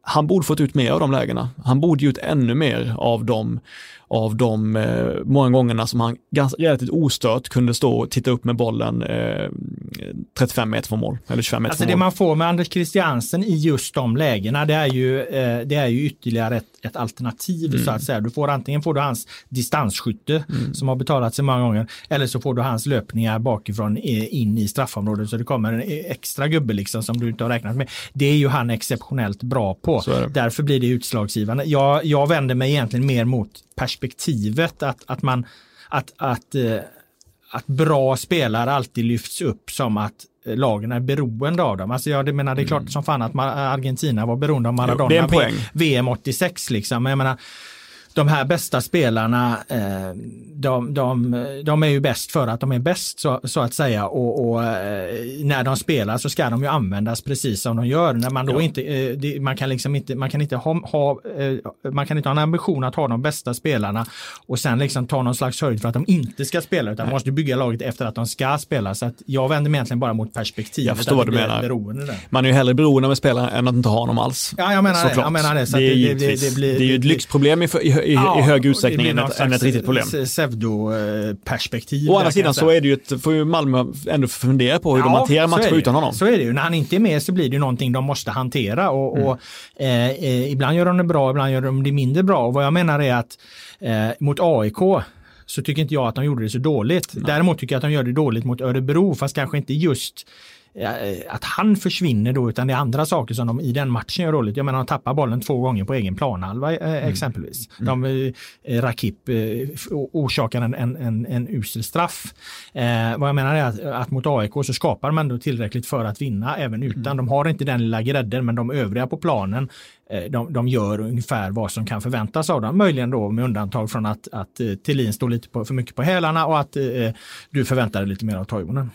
han borde fått ut mer av de lägena. Han borde gjort ännu mer av de, av de eh, många gångerna som han ganska relativt ostört kunde stå och titta upp med bollen eh, 35 meter från mål eller 25 meter alltså från det mål. man får med Anders Christiansen i just de lägena det är ju, eh, det är ju ytterligare ett, ett alternativ mm. så att säga. Du får antingen får du hans distansskytte mm. som har betalat sig många gånger eller så får du hans löpningar bakifrån eh, in i straffområdet så det kommer en extra gubbe liksom som du inte har räknat med. Det är ju han exceptionellt bra på. Därför blir det utslagsgivande. Jag, jag vänder mig egentligen mer mot perspektivet att, att man att, att, eh, att bra spelare alltid lyfts upp som att eh, lagen är beroende av dem. Alltså jag menar det är klart mm. som fan att Argentina var beroende av Maradona. Jo, VM 86 liksom. Jag menar, de här bästa spelarna, eh, de, de, de, är ju bäst för att de är bäst så, så att säga och, och, eh, när de spelar så ska de ju användas precis som de gör. När man då ja. inte, eh, man kan liksom inte, man kan inte ha, ha man kan inte ha en ambition att ha de bästa spelarna och sen liksom ta någon slags höjd för att de inte ska spela utan man måste bygga laget efter att de ska spela. Så att jag vänder mig egentligen bara mot perspektivet. Jag förstår vad du menar. Man är ju hellre beroende av en spelare än att inte ha honom alls. Ja, jag menar, det, jag menar det. Så det, är det, det, det, blir, det är ju ett lyxproblem i, i, ja, i hög utsträckning än ett, än ett riktigt problem. Pseudo-perspektiv. Å andra sidan så är det ju ett, får ju Malmö ändå fundera på hur ja, de hanterar matcher utan honom. Så är det ju. När han inte är med så blir det ju någonting de måste hantera och, mm. och eh, eh, ibland gör de det bra, ibland gör de det mindre bra. Och vad jag menar är att eh, mot AIK så tycker inte jag att de gjorde det så dåligt. Nej. Däremot tycker jag att de gör det dåligt mot Örebro, fast kanske inte just att han försvinner då utan det är andra saker som de i den matchen gör dåligt. Jag menar de tappar bollen två gånger på egen planhalva mm. exempelvis. De, eh, Rakip eh, orsakar en, en, en, en usel straff. Eh, vad jag menar är att, att mot AIK så skapar de ändå tillräckligt för att vinna även utan. Mm. De har inte den lilla grädden men de övriga på planen de, de gör ungefär vad som kan förväntas av dem. Möjligen då med undantag från att, att Thelin står lite på, för mycket på hälarna och att eh, du förväntar dig lite mer av Toivonen.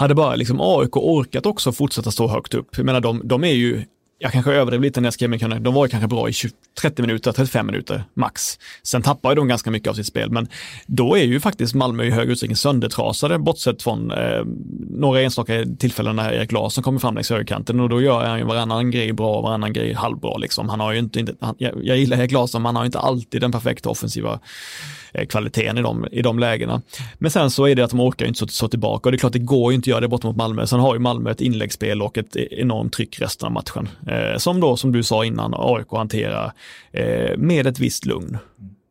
Hade bara liksom AIK orkat också fortsätta stå högt upp. Jag menar, de, de är ju jag kanske överdrev lite när jag skrev min De var kanske bra i 20, 30 minuter, 35 minuter max. Sen tappar de ganska mycket av sitt spel, men då är ju faktiskt Malmö i hög utsträckning söndertrasade, bortsett från eh, några enstaka tillfällen när Erik Larsson kommer fram längs högerkanten och då gör han ju varannan grej bra och varannan grej halvbra. Liksom. Han har ju inte, inte han, jag, jag gillar Erik Larsson, men han har inte alltid den perfekta offensiva Eh, kvaliteten i de, i de lägena. Men sen så är det att de orkar inte så, så tillbaka och det är klart det går ju inte att göra det borta mot Malmö. Sen har ju Malmö ett inläggsspel och ett e- enormt tryck resten av matchen. Eh, som då, som du sa innan, AIK hanterar eh, med ett visst lugn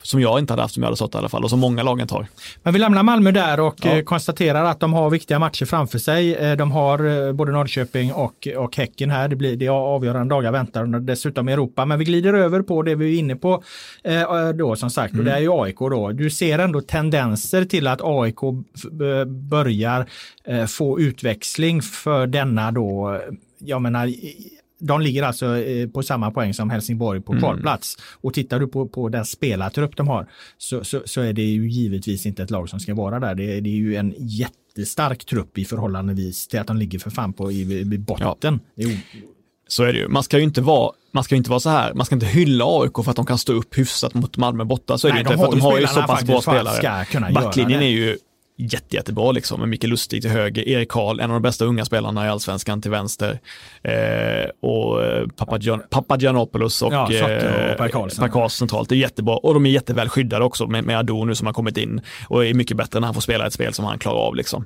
som jag inte hade haft som jag hade stått i alla fall och som många lagen tar. Men vi lämnar Malmö där och ja. Eh, konstaterar att de har viktiga matcher framför sig. Eh, de har eh, både Norrköping och, och Häcken här. Det blir det avgörande dagar väntar och dessutom Europa. Men vi glider över på det vi är inne på då som sagt mm. och det är ju AIK då. Du ser ändå tendenser till att AIK börjar få utväxling för denna då jag menar de ligger alltså eh, på samma poäng som Helsingborg på mm. kvalplats. Mm. Och tittar du på, på den spelartrupp de har så, så, så, är det ju givetvis inte ett lag som ska vara där. Det, det är ju en jättestark trupp i förhållandevis till att de ligger för fan på i, i botten. Ja. Så är det ju. Man ska ju inte vara, man ska inte vara så här, man ska inte hylla AIK för att de kan stå upp hyfsat mot Malmö borta. Så är Nej, det inte, de för att de har ju så pass bra spelare. Backlinjen är ju jätte, jättebra liksom med Micke Lustig till höger, Erik Karl, en av de bästa unga spelarna i allsvenskan till vänster eh, och eh, Papagian Papagiannopoulos och, ja, eh, och Per Karlsson centralt. Det är jättebra och de är jätteväl skyddade också med, med Ado nu som har kommit in och är mycket bättre när han får spela ett spel som han klarar av liksom.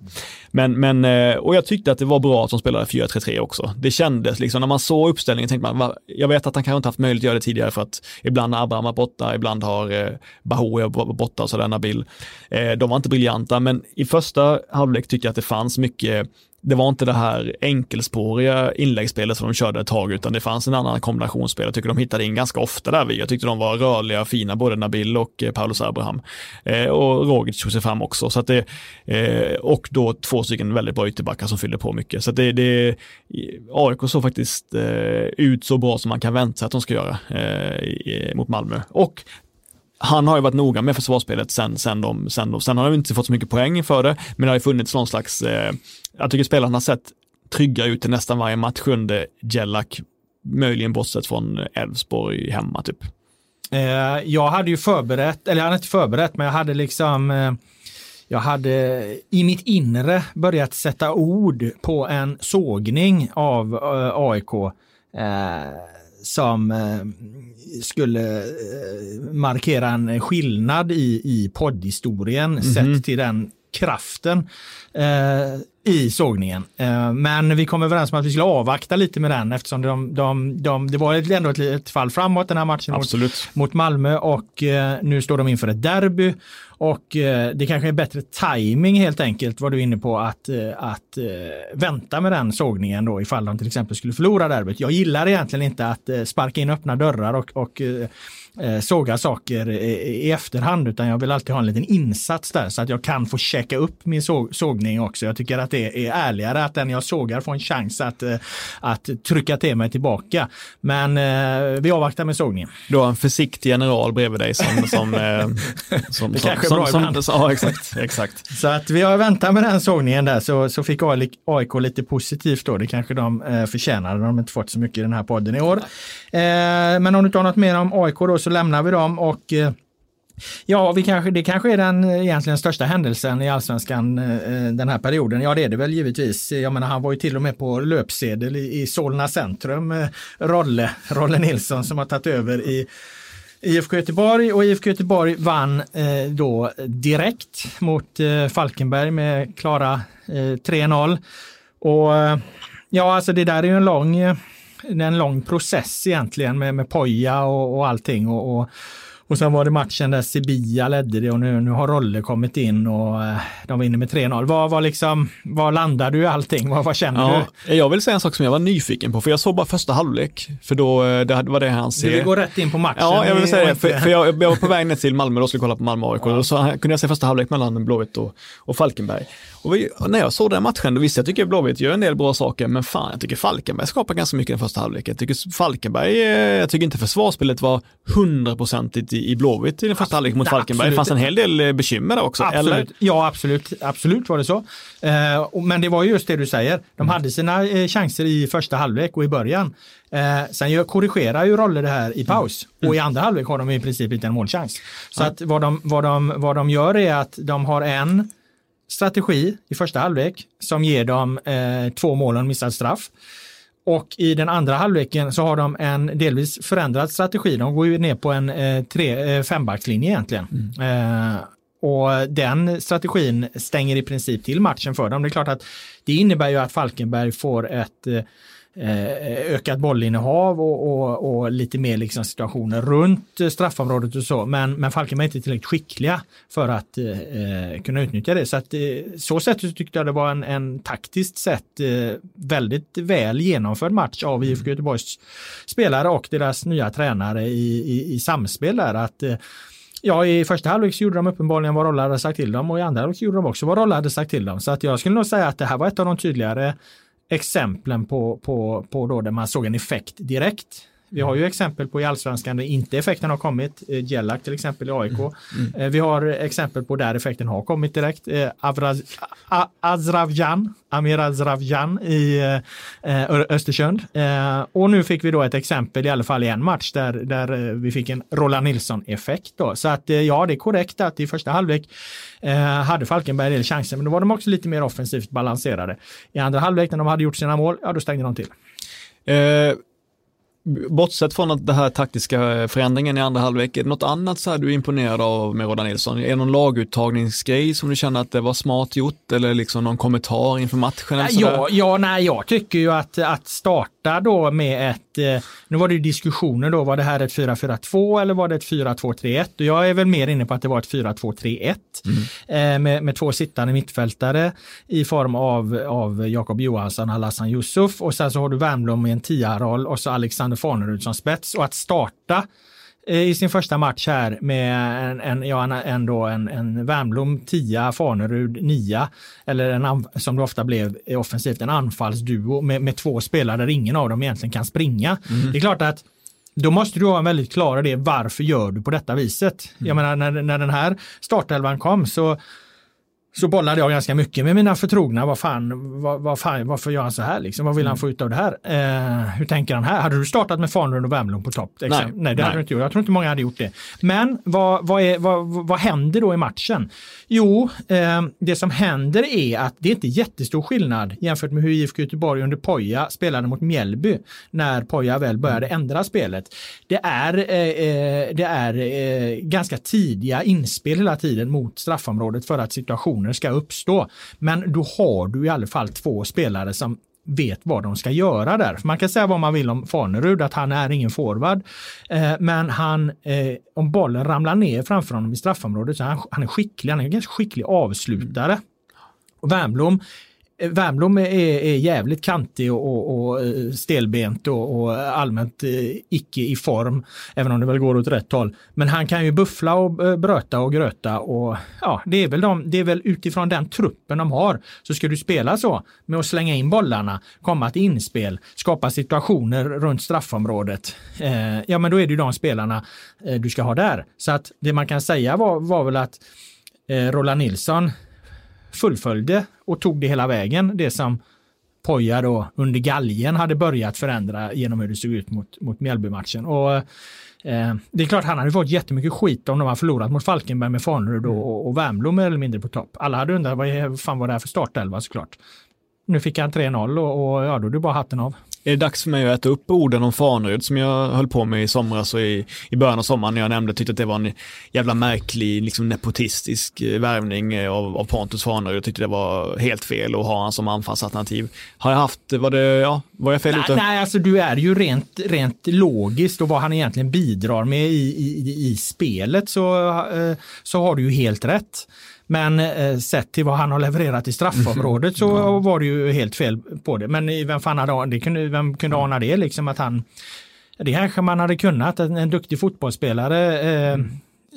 Men, men eh, och jag tyckte att det var bra att de spelade 4-3-3 också. Det kändes liksom när man såg uppställningen tänkte man, jag vet att han kanske inte haft möjlighet att göra det tidigare för att ibland har Abraham borta, ibland har eh, Bahoui borta och sådär Nabil. Eh, de var inte briljanta men i första halvlek tycker jag att det fanns mycket det var inte det här enkelspåriga inläggsspelet som de körde ett tag, utan det fanns en annan kombinationsspel. Jag tycker de hittade in ganska ofta där. Jag tyckte de var rörliga och fina, både Nabil och eh, Paulus Abraham. Eh, och Rogic tog sig fram också. Så att det, eh, och då två stycken väldigt bra ytterbackar som fyllde på mycket. Så att det, det, AIK såg faktiskt eh, ut så bra som man kan vänta sig att de ska göra eh, mot Malmö. Och han har ju varit noga med försvarsspelet sen, sen, de, sen, de, sen har han inte fått så mycket poäng för det, men det har ju funnits någon slags, eh, jag tycker spelarna har sett trygga ut i nästan varje match under Jellak, möjligen bortsett från Elfsborg hemma typ. Eh, jag hade ju förberett, eller jag hade inte förberett, men jag hade liksom eh, jag hade i mitt inre börjat sätta ord på en sågning av eh, AIK eh, som eh, skulle eh, markera en skillnad i, i poddhistorien mm -hmm. sett till den kraften eh, i sågningen. Eh, men vi kom överens om att vi skulle avvakta lite med den eftersom de, de, de, det var ändå ett, ett fall framåt den här matchen mot, mot, Malmö och eh, nu står de inför ett derby och eh, det kanske är bättre timing helt enkelt, var du inne på, att, eh, att eh, vänta med den sågningen då ifall de till exempel skulle förlora derbyt. Jag gillar egentligen inte att sparka in öppna dörrar och, och eh, såga saker i, efterhand utan jag vill alltid ha en liten insats där så att jag kan få checka upp min såg, sågning också. Jag tycker att det är ärligare att den jag sågar får en chans att, eh, att trycka till mig tillbaka. Men eh, vi avvaktar med sågningen. Du har en försiktig general bredvid dig som... som, eh, som det som, kanske är bra som, ibland. ja, exakt, exakt. Så att vi har väntat med den sågningen där så, så fick AIK lite positivt då. Det kanske de eh, förtjänade. De har inte fått så mycket i den här podden i år. Eh, men om du tar något mer om AIK då så lämnar vi dem och eh, Ja, vi kanske, det kanske är den eh, egentligen största händelsen i allsvenskan eh, den här perioden. Ja, det är det väl givetvis. Jag menar, han var ju till och med på löpsedel i, i Solna centrum, Rolle, Rolle Nilsson som har tagit över i IFK Göteborg och IFK Göteborg vann eh, då direkt mot eh, Falkenberg med klara eh, 3-0. Och ja, alltså det där är ju en lång en lång process egentligen med, med poja och, och allting. Och, och, Och sen var det matchen där Sevilla ledde det och nu, nu har Rolle kommit in och eh, de vinner med 3-0. Vad, vad, liksom, vad landar du i allting? Vad, vad känner Ja, du? jag vill säga en sak som jag var nyfiken på, för jag såg bara första halvlek, för då eh, det var det han Du ser. vill gå rätt in på matchen? Ja, jag vill säga det, för, för jag, jag var på väg ner till Malmö och skulle kolla på Malmö AIK, och så kunde jag se första halvlek mellan Blåvitt och, och Falkenberg. Och vi, när jag såg den matchen, då visste jag, jag tycker Blåvitt gör en del bra saker, men fan, jag tycker Falkenberg skapar ganska mycket i den första halvlek. Jag tycker Falkenberg, eh, jag tycker inte försvarsspelet var hundraprocentigt i, i Blåvitt i den första halvlek mot Falkenberg. Det fanns en hel del eh, bekymmer där också, Absolut. eller? Ja, absolut. Absolut var det så. Eh, men det var ju just det du säger. De hade sina chanser i första halvlek och i början. Eh, sen gör, korrigerar ju roller det här i paus. Och i andra halvlek har de i princip inte en målchans. Så att vad de, vad, de, vad de gör är att de har en strategi i första halvlek som ger dem eh, två mål och en missad straff. Och i den andra halvleken så har de en delvis förändrad strategi. De går ju ner på en eh, tre, eh, fembackslinje egentligen. Eh, och den strategin stänger i princip till matchen för dem. Det är klart att det innebär ju att Falkenberg får ett eh, ökat bollinnehav och, och, och lite mer liksom situationer runt eh, straffområdet och så. Men, men Falkenberg är inte tillräckligt skickliga för att eh, kunna utnyttja det. Så att eh, så sätt så tyckte jag det var en, en taktiskt sett eh, väldigt väl genomförd match av IFK Göteborgs spelare och deras nya tränare i, i, i samspel där. Att, eh, Ja, i första halvlek så gjorde de uppenbarligen vad Rolle hade sagt till dem och i andra halvlek gjorde de också vad Rolle hade sagt till dem. Så att jag skulle nog säga att det här var ett av de tydligare exemplen på, på, på då där man såg en effekt direkt. Vi har ju exempel på i allsvenskan där inte effekten har kommit. Eh, Jellak till exempel i AIK. Eh, Vi har exempel på där effekten har kommit direkt. Eh, Avraz, A- Azravjan, Amir Azravjan i eh, Östersund. Eh, och nu fick vi då ett exempel i alla fall i en match där, där eh, vi fick en Roland Nilsson-effekt. Då. Så att eh, ja, det är korrekt att i första halvlek eh, hade Falkenberg en del chanser, men då var de också lite mer offensivt balanserade. I andra halvlek när de hade gjort sina mål, ja då stängde de till. Eh, bortsett från att det här taktiska förändringen i andra halvlek, är det något annat så här du är imponerad av med Rodan Nilsson? Är det någon laguttagningsgrej som du känner att det var smart gjort eller liksom någon kommentar inför matchen? Eller? Ja, ja, nej, jag tycker ju att, att starta då med ett, eh, nu var det ju diskussioner då, var det här ett 4-4-2 eller var det ett 4-2-3-1? Och jag är väl mer inne på att det var ett 4-2-3-1 eh, med, med två sittande mittfältare i form av, av Jakob Johansson och Hassan Yusuf och sen så har du Wernbloom i en tia-roll och så Alexander Farnerud som spets och att starta eh, i sin första match här med en, en, ja, en, en, en Wernbloom 10, Fanerud 9 eller en, som det ofta blev eh, offensivt, en anfallsduo med, med två spelare där ingen av dem egentligen kan springa. Det är klart att då måste du ha en väldigt klar idé, varför gör du på detta viset? Jag menar när, när den här startelvan kom så så bollade jag ganska mycket med mina förtrogna. Vad fan, vad, vad fan, varför gör han så här? Liksom? Vad vill han få ut av det här? Eh, hur tänker han här? Hade du startat med Farnerud och Wernbloom på topp? Nej. Nej, det hade Nej. du inte gjort. Jag tror inte många hade gjort det. Men vad, vad, är, vad, vad händer då i matchen? Jo, eh, det som händer är att det är inte jättestor skillnad jämfört med hur IFK Göteborg under Poja spelade mot Mjällby när Poja väl började ändra spelet. Det är, eh, eh, det är eh, ganska tidiga inspel hela tiden mot straffområdet för att situationer ska uppstå. Men då har du i alla fall två spelare som vet vad de ska göra där. För man kan säga vad man vill om Farnerud, att han är ingen forward. Eh, men han, eh, om bollen ramlar ner framför honom i straffområdet så han, han är skicklig, han är en ganska skicklig avslutare. Och Wernbloom eh, Wernbloom är, är jävligt kantig och, och, och eh, stelbent och, och allmänt eh, icke i form, även om det väl går åt rätt håll. Men han kan ju buffla och eh, bröta och gröta och ja, det är väl, de, det är väl utifrån den truppen de har. Så ska du spela så med att slänga in bollarna, komma till inspel, skapa situationer runt straffområdet. Eh, ja, men då är det ju de spelarna eh, du ska ha där. Så att det man kan säga var, var väl att eh, Roland Nilsson fullföljde och tog det hela vägen. Det som Poja då under galgen hade börjat förändra genom hur det såg ut mot, mot Mjällby-matchen. Och, eh, det är klart han hade fått jättemycket skit om de hade förlorat mot Falkenberg med Farnerud och, och, och Wernbloom mer eller mindre på topp. Alla hade undrat vad fan var det här för startelva såklart. Nu fick han 3-0 och, och ja, då är det bara hatten av. är det dags för mig att äta upp orden om Fanerud som jag höll på med i somras och i, i början av sommaren när jag nämnde, tyckte att det var en jävla märklig, liksom nepotistisk eh, värvning eh, av, av Pontus Fanerud. Jag tyckte det var helt fel att ha han som anfallsalternativ. Har jag haft, var det, ja, var jag fel nej, ute? Nej, alltså du är ju rent, rent logiskt och vad han egentligen bidrar med i, i, i spelet så, eh, så har du ju helt rätt. Men eh, sett till vad han har levererat i straffområdet så ja. var det ju helt fel på det. Men vem fan hade, det kunde, vem kunde ana det liksom att han det kanske man hade kunnat, en, en duktig fotbollsspelare eh, mm.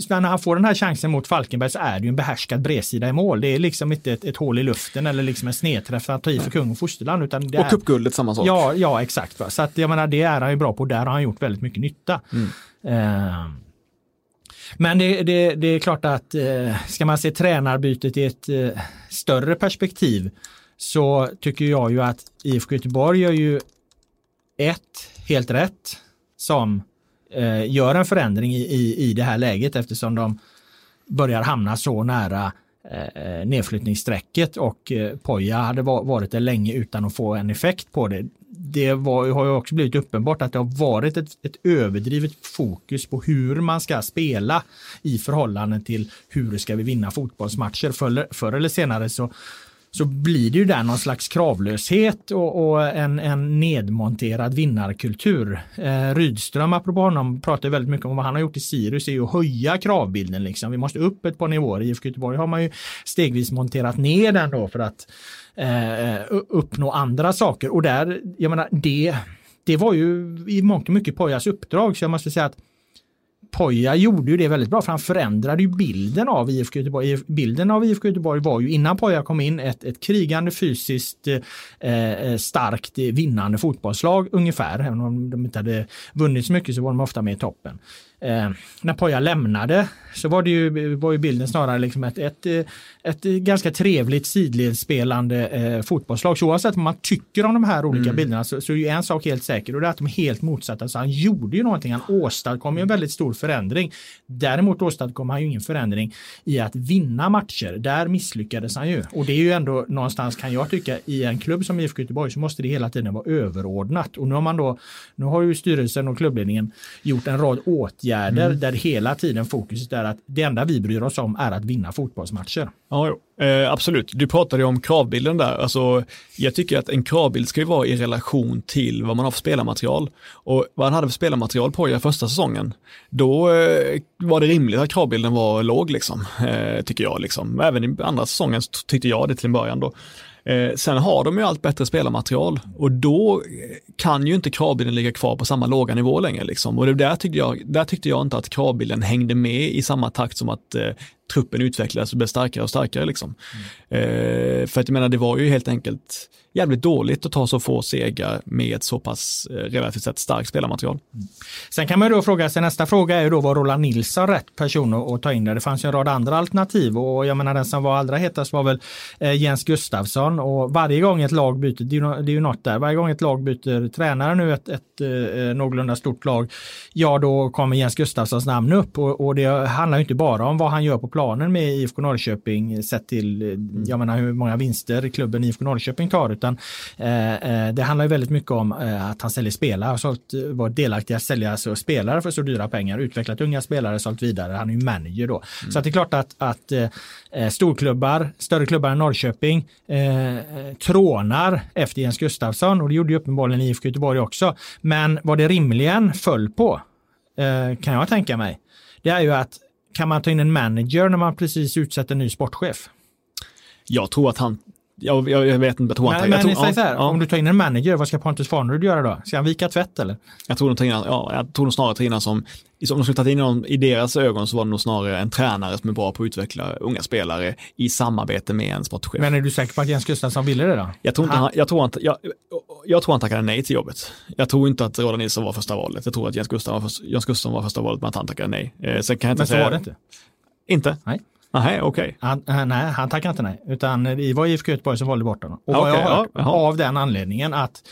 när han får den här chansen mot Falkenberg så är det ju en behärskad bredsida i mål. Det är liksom inte ett, ett hål i luften eller liksom en snedträff att ta i för kung och fosterland. Utan det och cupguldet samma sak. Ja, ja exakt. Va? Så att jag menar det är han ju bra på. Där har han gjort väldigt mycket nytta. Mm. Eh, men det, det, det, är klart att eh, ska man se tränarbytet i ett eh, större perspektiv så tycker jag ju att IFK Göteborg gör ju ett helt rätt som eh, gör en förändring i, i, i det här läget eftersom de börjar hamna så nära eh, nedflyttningsstrecket och eh, Poja hade varit det länge utan att få en effekt på det det var, har ju också blivit uppenbart att det har varit ett, ett överdrivet fokus på hur man ska spela i förhållande till hur ska vi vinna fotbollsmatcher. Förr, förr eller senare så, så blir det ju där någon slags kravlöshet och, och en, en nedmonterad vinnarkultur. Eh, Rydström, apropå honom, pratar väldigt mycket om vad han har gjort i Sirius, är ju att höja kravbilden. Liksom. Vi måste upp ett par nivåer. I IFK Göteborg har man ju stegvis monterat ner den då för att eh, uppnå andra saker. Och där, jag menar, det, det var ju i mångt och mycket Pojas uppdrag. Så jag måste säga att Poja gjorde ju det väldigt bra för han förändrade ju bilden av IFK Göteborg. Bilden av IFK Göteborg var ju innan Poja kom in ett, ett krigande fysiskt eh, eh starkt eh, vinnande fotbollslag ungefär. Även om de inte hade vunnit så mycket så var de ofta med i toppen. Eh, när Poja lämnade så var, det ju, var ju bilden snarare liksom ett, ett, ett ganska trevligt sidledsspelande eh, fotbollslag. Så oavsett vad man tycker om de här olika mm. bilderna så, så är ju en sak helt säker och det är att de är helt motsatta. Så han gjorde ju någonting, han åstadkom ju en väldigt stor förändring. Däremot åstadkom han ju ingen förändring i att vinna matcher. Där misslyckades han ju. Och det är ju ändå någonstans kan jag tycka i en klubb som IFK Göteborg så måste det hela tiden vara överordnat. Och nu har man då, nu har ju styrelsen och klubbledningen gjort en rad åtgärder mm. där hela tiden fokuset är att det enda vi bryr oss om är att vinna fotbollsmatcher. Ja, eh, absolut. Du pratade om kravbilden där. Alltså, jag tycker att en kravbild ska ju vara i relation till vad man har för spelarmaterial. Och vad han hade för spelarmaterial på i första säsongen, då eh, var det rimligt att kravbilden var låg, liksom, eh, tycker jag. Liksom. Även i andra säsongen tyckte jag det till en början. Då. Eh, sen har de ju allt bättre spelarmaterial och då kan ju inte kravbilden ligga kvar på samma låga nivå längre. Liksom. Och det där, tyckte jag, där tyckte jag inte att kravbilden hängde med i samma takt som att eh, truppen utvecklades och blev starkare och starkare. Liksom. Mm. Eh, för att jag menar, det var ju helt enkelt jävligt dåligt att ta så få segrar med ett så pass eh, relativt sett starkt spelarmaterial. Mm. Sen kan man då fråga sig, nästa fråga är ju då var Roland Nilsson rätt person att, ta in där? Det fanns ju en rad andra alternativ och jag menar den som var allra hetast var väl eh, Jens Gustafsson och varje gång ett lag byter, det är, ju, det är ju något där, varje gång ett lag byter tränare nu, ett, ett eh, någorlunda stort lag, ja då kommer Jens Gustafssons namn upp och, och det handlar ju inte bara om vad han gör på planen med IFK Norrköping sett till, mm. jag menar hur många vinster klubben IFK Norrköping tar, utan eh, eh, det handlar väldigt mycket om eh, att han säljer spelare, har sålt, varit delaktig att sälja alltså, spelare för så dyra pengar, utvecklat unga spelare, sålt vidare, han är ju manager då. Mm. Så det är klart att, att eh, storklubbar, större klubbar än Norrköping, eh, trånar efter Jens Gustafsson och det gjorde ju uppenbarligen IFK Göteborg också. Men vad det rimligen föll på, eh, kan jag tänka mig, det är ju att kan man ta in en manager när man precis utsett en ny sportchef? Jag tror att han jag, jag, jag, vet inte, jag tror men, inte. Men, så här, ja. Om du tar in en manager, vad ska Pontus Farnerud göra då? Ska han vika tvätt eller? Jag tror de tar in, ja, jag tror de snarare tar in som, om de skulle tagit in någon i deras ögon så var det nog snarare en tränare som är bra på att utveckla unga spelare i samarbete med en sportchef. Men är du säker på att Jens Gustafsson ville det då? Jag tror inte han, jag tror inte, jag, jag tror han tackade nej till jobbet. Jag tror inte att Roland Nilsson var första valet. Jag tror att Jens Gustafsson var, Jens Gustafsson var första valet men att han tackade nej. Eh, sen kan jag inte men så säga, var det inte? Inte? Nej. Nej, okej. Okay. Han, nej, han tackade inte nej, utan det var IFK Göteborg som valde bort honom. Och okay, jag hört, ja, av den anledningen att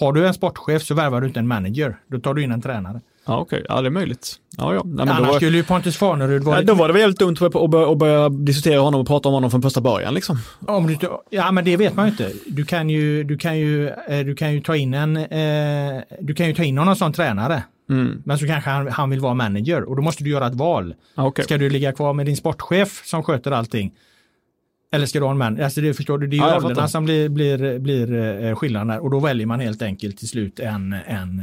har du en sportchef så värvar du inte en manager, då tar du in en tränare. Ja, okej. Ja, det är möjligt. Ja, ja. Nej, Annars var, skulle ju Pontus Farnerud ja, varit... då var det väl helt dumt att börja, börja diskutera honom och prata om honom från första början liksom. Om du, ja men det vet man ju inte. Du kan ju, du kan ju, eh, du kan ju ta in en, eh, du kan ju ta in någon sån tränare. Mm. Men så kanske han, han vill vara manager och då måste du göra ett val. Ja, okej. Ska du ligga kvar med din sportchef som sköter allting? Eller ska du ha en man? Alltså det förstår du, det är ju Ja, rollerna som blir, blir, blir eh, skillnaden där och då väljer man helt enkelt till slut en, en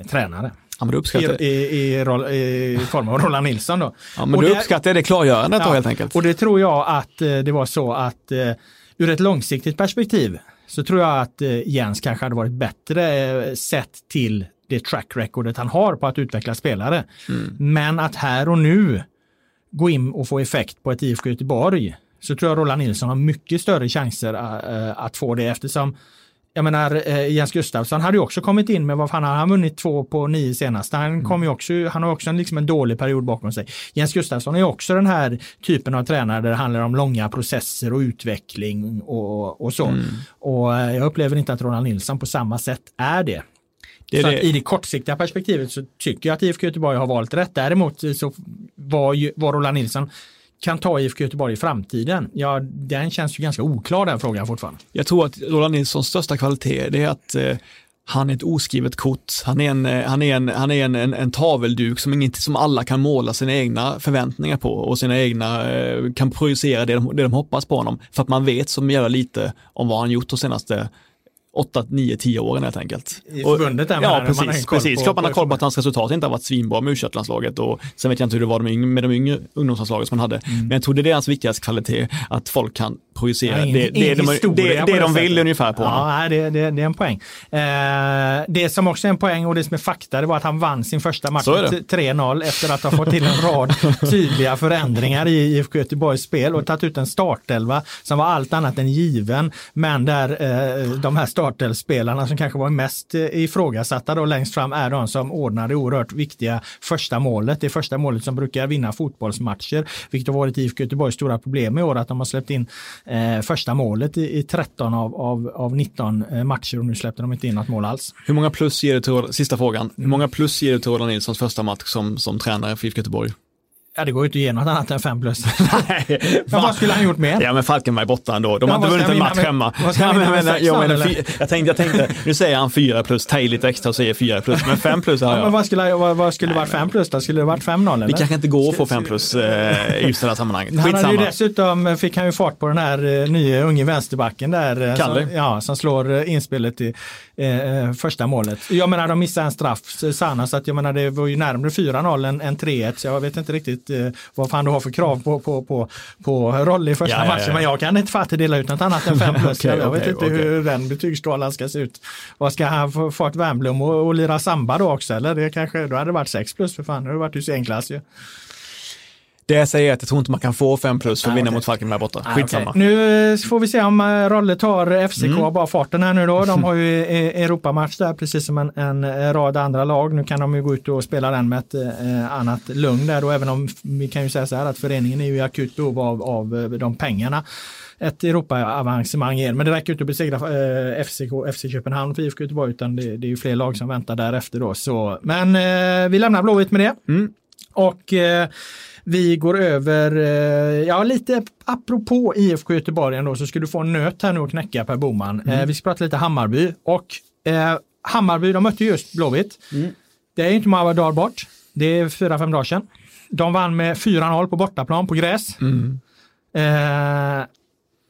eh, tränare. Ja, men då I, uppskattar, i, i, roll, I form av Roland Nilsson då. ja, men och då det- uppskattar det klargörandet då Ja, helt enkelt. Och det tror jag att eh, det var så att ur ett långsiktigt perspektiv så tror jag att Jens kanske hade varit bättre sett till det track recordet han har på att utveckla spelare. Mm. Men att här och nu gå in och få effekt på ett IFK Göteborg så tror jag Roland Nilsson har mycket större chanser eh, att få det eftersom jag menar, eh, Jens Gustafsson hade ju också kommit in med, vad fan har han vunnit två på nio senast? Han, kom ju också, han har också en, liksom en dålig period bakom sig. Jens Gustafsson är också den här typen av tränare där det handlar om långa processer och utveckling och, och så. Mm. Och jag upplever inte att Roland Nilsson på samma sätt är det. Det så det. I det kortsiktiga perspektivet så tycker jag att IFK Göteborg har valt rätt. Däremot så var, ju, var Roland Nilsson kan ta IFK Göteborg i framtiden, ja den känns ju ganska oklar den frågan fortfarande. Jag tror att Roland Nilssons största kvalitet det är att eh, han är ett oskrivet kort. Han är en, eh, han är en, han är en, en, en tavelduk som, inget, som alla kan måla sina egna förväntningar på och sina egna, eh, kan projicera det de, det de hoppas på honom. För att man vet så jävla lite om vad han gjort de senaste 8, 9, 10 åren helt enkelt. I förbundet där, Ja, du? Man precis. precis. Klart man har koll på att hans resultat inte har varit svinbra med u och sen vet jag inte hur det var med de yngre ungdomslandslagen som han hade. Mm. Men jag tror det är hans viktigaste kvalitet, att folk kan projicera Ja, ingen- det, det, de, det, det det de vill sättet. ungefär på honom. Ja, nej, det, det, det är en poäng. Eh, det som också är en poäng och det som är fakta det var att han vann sin första match Så är det. med t- 3-0 efter att ha fått till en rad tydliga förändringar i IFK Göteborgs spel och tagit ut en startelva som var allt annat än given. Men där eh, de här startelvspelarna som kanske var mest eh, ifrågasatta då längst fram är de som ordnade oerhört viktiga första målet. Det första målet som brukar vinna fotbollsmatcher, vilket har varit IFK Göteborgs stora problem i år, att de har släppt in eh, första målet i, i 13 av, av, av 19 eh, matcher och nu släppte de inte in något mål alls. Hur många plus ger du till, sista frågan, hur många plus ger du till Roland Nilssons första match som, som tränare för IFK Göteborg? Ja, det går ju inte att ge något annat än 5 plus. Nej, vad skulle han gjort mer? Ja men Falkenberg borta ändå. De Ja, har inte vunnit en han match hemma. med- vad ska han Ja, vinna men- med, men- jo, 6-0 men eller? fy- jag, tänkte, jag tänkte, nu säger han fyra plus, ta i lite extra och säger fyra plus, men fem plus har Ja, men jag. vad skulle, vad, vad skulle varit 5 plus då? Skulle det varit 5-0 eller? Det kanske inte går att få fem plus eh, i just det här sammanhanget. Han hade ju Skitsamma. dessutom, fick han ju fart på den här eh, nya unge vänsterbacken där. eh, Kalle. Som, ja, som slår eh, inspelet i eh, första målet. Jag menar de missade en straff, Sanna, så att jag menar det var ju närmare 4-0 än, än 3-1. Så jag vet inte riktigt eh, vad fan du har för krav på, på, på, på roll i första Ja, ja, ja. matchen. Men jag kan inte fatta dela ut något annat än 5 plus. Okej, jag vet okej, inte okej. hur den betygsskalan ska se ut. Vad ska han få fart Wernbloom och, och lira samba då också? Eller det kanske, då hade det varit 6 plus för fan. Det hade varit Hysén-klass ju. Det jag säger är att jag tror inte man kan få fem plus för att Nej, vinna okej. mot Falkenberg borta. Ah, Skitsamma. okej. Nu eh, får vi se om eh, Rolle tar FCK Mm. bara farten här nu då. De har ju eh, Europamatch där precis som en, en eh, rad andra lag. Nu kan de ju gå ut och spela den med ett eh, annat lugn där då. Även om vi kan ju säga så här att föreningen är ju i akut behov av, av eh, de pengarna ett Europa-avancemang ger. Men det räcker inte att besegra eh, FCK, FC Köpenhamn för IFK Göteborg utan det, det är ju fler lag som väntar därefter då. Så, men eh, vi lämnar Blåvitt med det. Mm. Och eh, vi går över, eh, ja lite apropå IFK Göteborg ändå så ska du få en nöt här nu att knäcka Per Boman. Eh, vi ska prata lite Hammarby och eh, Hammarby de mötte just Blåvitt. Det är inte många dagar bort. Det är fyra, fem dagar sedan. De vann med 4-0 på bortaplan på gräs. Mm. Eh,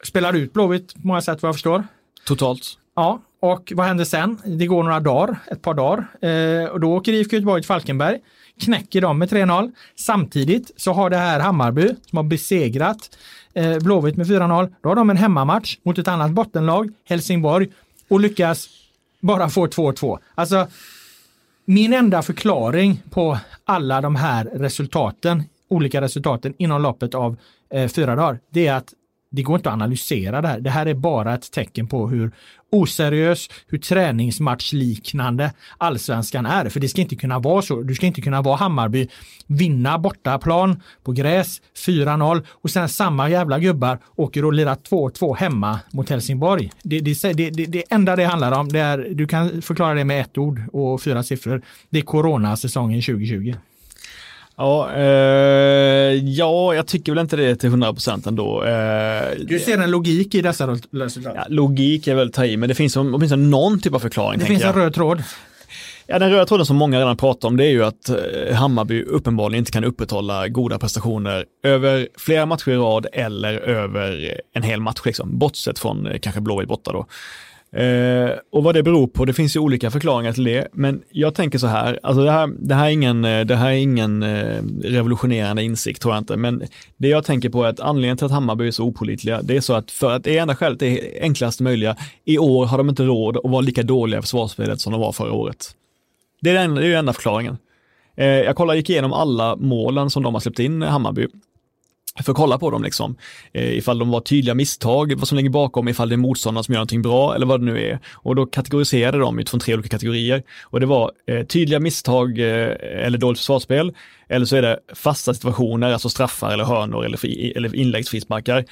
spelar ut Blåvitt på många sätt vad jag förstår. Totalt. Ja, och vad händer sen? Det går några dagar, ett par dagar. Eh, och då åker IFK Göteborg till Falkenberg, knäcker dem med 3-0. Samtidigt så har det här Hammarby som har besegrat eh, Blåvitt med 4-0. Då har de en hemmamatch mot ett annat bottenlag, Helsingborg, och lyckas bara få 2-2. Alltså, min enda förklaring på alla de här resultaten, olika resultaten inom loppet av eh, fyra dagar, det är att det går inte att analysera det här. Det här är bara ett tecken på hur oseriös, hur träningsmatchliknande allsvenskan är. För det ska inte kunna vara så. Du ska inte kunna vara Hammarby, vinna bortaplan på gräs, 4-0 och sen samma jävla gubbar åker och lirar 2-2 hemma mot Helsingborg. Det, det, det, det, det enda det handlar om, det är, du kan förklara det med ett ord och fyra siffror. Det är coronasäsongen 2020. Ja, eh, ja, jag tycker väl inte det till 100 procent ändå. Eh, du ser en logik i dessa resultat? Ja, logik är väl ta i, men det finns åtminstone någon typ av förklaring. Det finns en jag. röd tråd. Ja, den röda tråden som många redan pratar om det är ju att eh, Hammarby uppenbarligen inte kan upprätthålla goda prestationer över flera matcher i rad eller över en hel match, liksom, bortsett från eh, kanske Blåvitt borta då. Eh, och vad det beror på, det finns ju olika förklaringar till det, men jag tänker så här, alltså det här, det här är ingen, eh, det här är ingen eh, revolutionerande insikt tror jag inte, men det jag tänker på är att anledningen till att Hammarby är så opolitliga, det är så att för att det enda skälet är enklast möjliga, i år har de inte råd att vara lika dåliga i försvarsspelet som de var förra året. Det är den, det är den enda förklaringen. Eh, jag kollade, gick igenom alla målen som de har släppt in, Hammarby, för att kolla på dem liksom. Eh, ifall de var tydliga misstag, vad som ligger bakom, ifall det är motståndaren som gör någonting bra eller vad det nu är. Och då kategoriserade de utifrån tre olika kategorier. Och det var eh, tydliga misstag eh, eller dåligt försvarsspel. Eller så är det fasta situationer, alltså straffar eller hörnor eller, eller inläggsfrisparkar.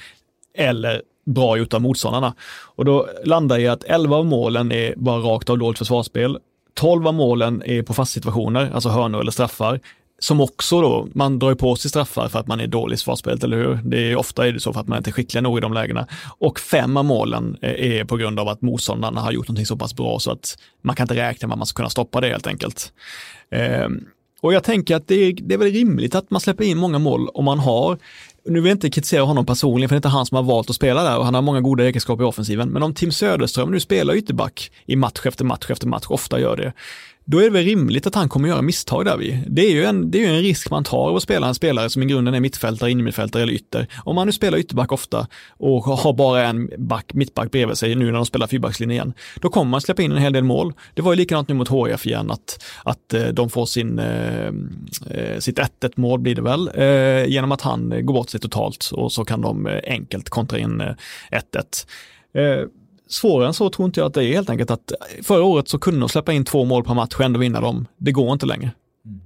Eller bra gjort av motståndarna. Och då landar jag i att 11 av målen är bara rakt av dåligt försvarsspel. 12 av målen är på fasta situationer, alltså hörnor eller straffar som också då, man drar ju på sig straffar för att man är dålig i svarsspelet, eller hur? Det är ofta är det så för att man inte är skicklig nog i de lägena. Och fem av målen eh, är på grund av att motståndarna har gjort någonting så pass bra så att man kan inte räkna med att man ska kunna stoppa det helt enkelt. Ehm, och jag tänker att det är, det är väl rimligt att man släpper in många mål om man har nu vill jag inte kritisera honom personligen, för det är inte han som har valt att spela där och han har många goda egenskaper i offensiven. Men om Tim Söderström nu spelar ytterback i match efter match efter match, ofta gör det, då är det väl rimligt att han kommer göra misstag där vi. Det är ju en, det är en risk man tar av att spela en spelare som i grunden är mittfältare, innermittfältare eller ytter. Om man nu spelar ytterback ofta och har bara en back, mittback bredvid sig nu när de spelar fyrbackslinjen igen, då kommer man släppa in en hel del mål. Det var ju likadant nu mot HIF igen, att, att eh, de får sin, eh, eh sitt 1-1 mål blir det väl, eh, genom att han går bort sig totalt och så kan de eh, enkelt kontra in 1-1. Eh, svårare än så tror inte jag att det är helt enkelt att förra året så kunde de släppa in två mål per match och ändå vinna dem. Det går inte längre. Mm.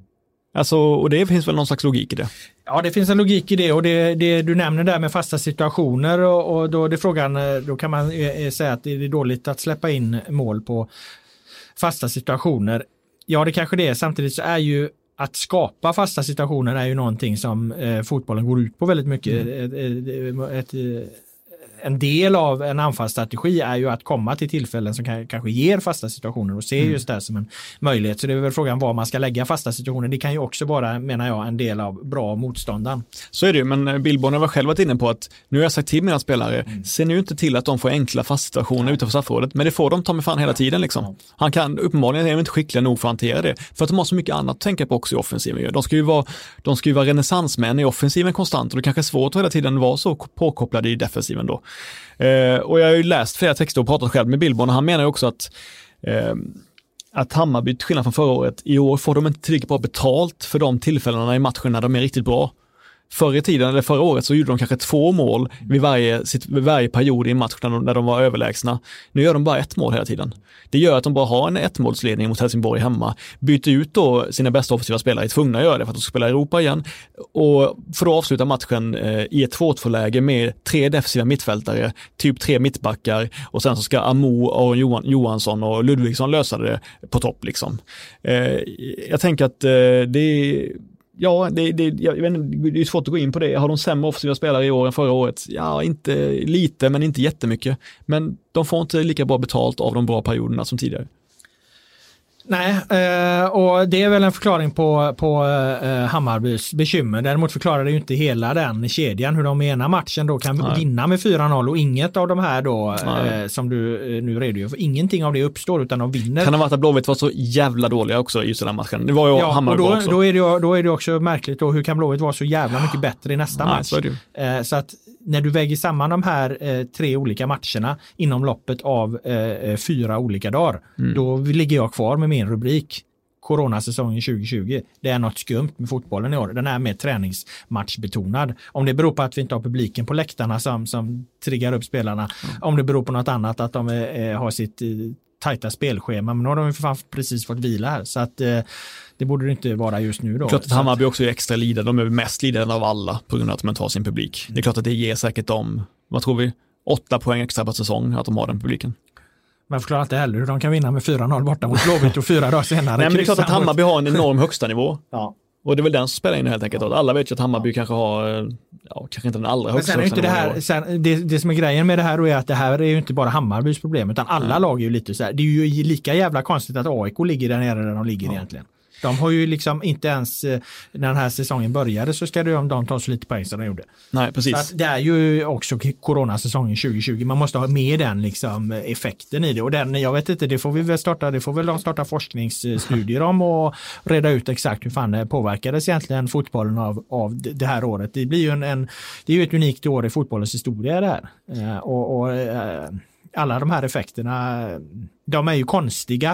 Alltså, och det finns väl någon slags logik i det. Ja, det finns en logik i det och det, det du nämner där med fasta situationer och, och då är det frågan, eh, då kan man eh, säga att det är dåligt att släppa in mål på fasta situationer. Ja, det kanske det är. Samtidigt så är ju att skapa fasta situationer är ju någonting som eh, fotbollen går ut på väldigt mycket. Mm. Ett, ett, ett, en del av en anfallsstrategi är ju att komma till tillfällen som kanske ger fasta situationer och se mm. just det som en möjlighet. Så det är väl frågan var man ska lägga fasta situationer. Det kan ju också vara, menar jag, en del av bra motståndaren. Så är det ju, men eh, Billborn har själv varit inne på att nu har jag sagt till mina spelare, mm. se nu inte till att de får enkla fasta situationer ja. utanför straffområdet, men det får de ta med fan hela tiden liksom. Ja. Han kan, uppenbarligen är de inte skickliga nog för att hantera det, för att de har så mycket annat att tänka på också i offensiven. De ska ju vara, de ska ju vara renässansmän i offensiven konstant och det kanske är svårt att hela tiden vara så påkopplade i defensiven då. Eh, och jag har ju läst flera texter och pratat själv med Billborn och han menar ju också att eh, att Hammarby, till skillnad från förra året, i år får de inte tillräckligt bra betalt för de tillfällena i matchen när de är riktigt bra. Förr i tiden, eller förra året, så gjorde de kanske två mål vid varje, vid varje period i en match när de, när de var överlägsna. Nu gör de bara ett mål hela tiden. Det gör att de bara har en ettmålsledning mot Helsingborg hemma. Byter ut då sina bästa offensiva spelare, är tvungna att göra det för att de ska spela i Europa igen. Och får då avsluta matchen eh, i ett 2-2-läge med tre defensiva mittfältare, typ tre mittbackar och sen så ska Amo, Aron Johan, Johansson och Ludvigsson lösa det på topp liksom. Eh, jag tänker att eh, det är ja, det, det, jag vet inte, det är svårt att gå in på det. Har de sämre offensiva spelare i år än förra året? Ja, inte lite, men inte jättemycket. Men de får inte lika bra betalt av de bra perioderna som tidigare. Nej, eh, och det är väl en förklaring på, på eh, Hammarbys bekymmer. Däremot förklarar det ju inte hela den kedjan hur de i ena matchen då kan Nej. vinna med 4-0 och inget av de här då eh, som du nu redogör för, ingenting av det uppstår utan de vinner. Kan det vara att Blåvitt var så jävla dåliga också i just den här matchen? Det var ju ja, Hammarby och då, också. Då är, det, då är det också märkligt då, hur kan Blåvitt vara så jävla mycket bättre i nästa Nej, match? Så, så att när du väger samman de här eh, tre olika matcherna inom loppet av eh, eh fyra olika dagar, mm. då ligger jag kvar med min rubrik coronasäsongen 2020. Det är något skumt med fotbollen i år. Den är mer träningsmatchbetonad. Om det beror på att vi inte har publiken på läktarna som, som triggar upp spelarna. Mm. Om det beror på något annat, att de eh, har sitt eh, tajta spelschema. Men nu har de för fan precis fått vila här. Så att eh, det borde det inte vara just nu då. Klart att Hammarby också är extra lidande. De är mest lidande av alla på grund av att de inte har sin publik. Det är klart att det ger säkert dem, vad tror vi, åtta poäng extra per säsong att de har den publiken. Men förklarar inte heller hur de kan vinna med 4-0 borta mot Blåvitt och fyra dagar senare. Nej, men det är klart att Hammarby har en enorm högsta nivå. ja. Och det är väl den som spelar in helt enkelt. Alla vet ju att Hammarby kanske har, ja, kanske inte den allra högsta. Men sen är inte det, här, sen, det, det som är grejen med det här är att det här är ju inte bara Hammarbys problem utan alla mm. lag är ju lite så här. Det är ju lika jävla konstigt att AIK ligger där nere där de ligger ja. egentligen. De har ju liksom inte ens, eh, när den här säsongen började så ska de, de ta så lite poäng som de gjorde. Nej, precis. det är ju också coronasäsongen 2020. Man måste ha med den liksom effekten i det. Och den, jag vet inte, det får vi väl starta, det får väl de starta forskningsstudier om och reda ut exakt hur fan det påverkades egentligen fotbollen av, av det här året. Det blir ju en, en det är ju ett unikt år i fotbollens historia det här. Eh, och, och eh, alla de här effekterna, de är ju konstiga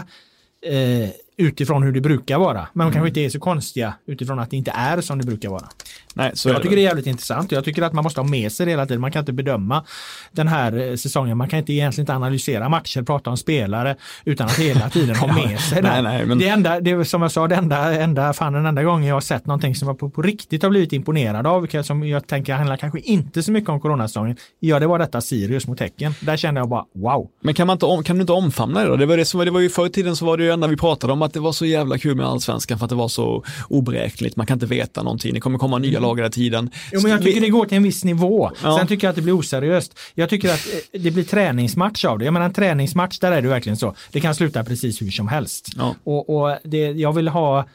eh, utifrån hur det brukar vara. Men de mm. kanske inte är så konstiga utifrån att det inte är som det brukar vara. Nej, så jag tycker det är jävligt intressant. Jag tycker att man måste ha med sig det hela tiden. Man kan inte bedöma den här eh, säsongen. Man kan inte egentligen inte analysera matcher, prata om spelare utan att hela tiden ha med sig det. nej, nej, men... Det enda, det, som jag sa, det enda, enda, fan den enda gången jag har sett någonting som jag på, på riktigt har blivit imponerad av, som jag tänker handlar kanske inte så mycket om coronasäsongen, ja det var detta Sirius mot Häcken. Där kände jag bara wow. Men kan, man inte om, kan du inte omfamna det då? Det var, det, som, det var ju förr i tiden så var det ju enda vi pratade om att det var så jävla kul med allsvenskan för att det var så oberäkneligt. Man kan inte veta någonting. Det kommer komma nya mm. lag hela tiden. Jo, men jag tycker det går till en viss nivå. Ja. Sen tycker jag att det blir oseriöst. Jag tycker att eh, det blir träningsmatch av det. Jag menar en träningsmatch, där är det verkligen så. Det kan sluta precis hur som helst. Ja. Och, och det, jag vill ha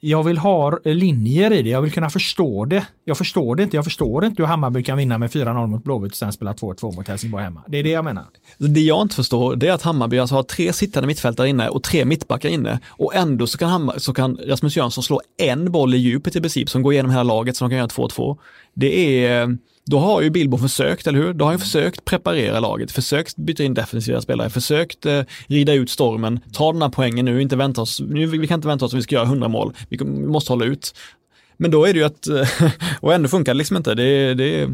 jag vill ha linjer i det, jag vill kunna förstå det. Jag förstår det inte, jag förstår inte hur Hammarby kan vinna med 4-0 mot Blåvitt och sen spela 2-2 mot Helsingborg hemma. Det är det jag menar. Det jag inte förstår det är att Hammarby alltså har tre sittande mittfältare inne och tre mittbackar inne och ändå så kan, Hammar, så kan Rasmus Jönsson slå en boll i djupet i princip som går igenom hela laget så de kan göra 2-2. Det är då har ju Bilbo försökt, eller hur? Då har han försökt preparera laget, försökt byta in defensiva spelare, försökt eh, rida ut stormen, ta den här poängen nu, inte vänta oss, nu, vi kan inte vänta oss att vi ska göra 100 mål, vi måste hålla ut. Men då är det ju att, eh, och ändå funkar det liksom inte, det, det,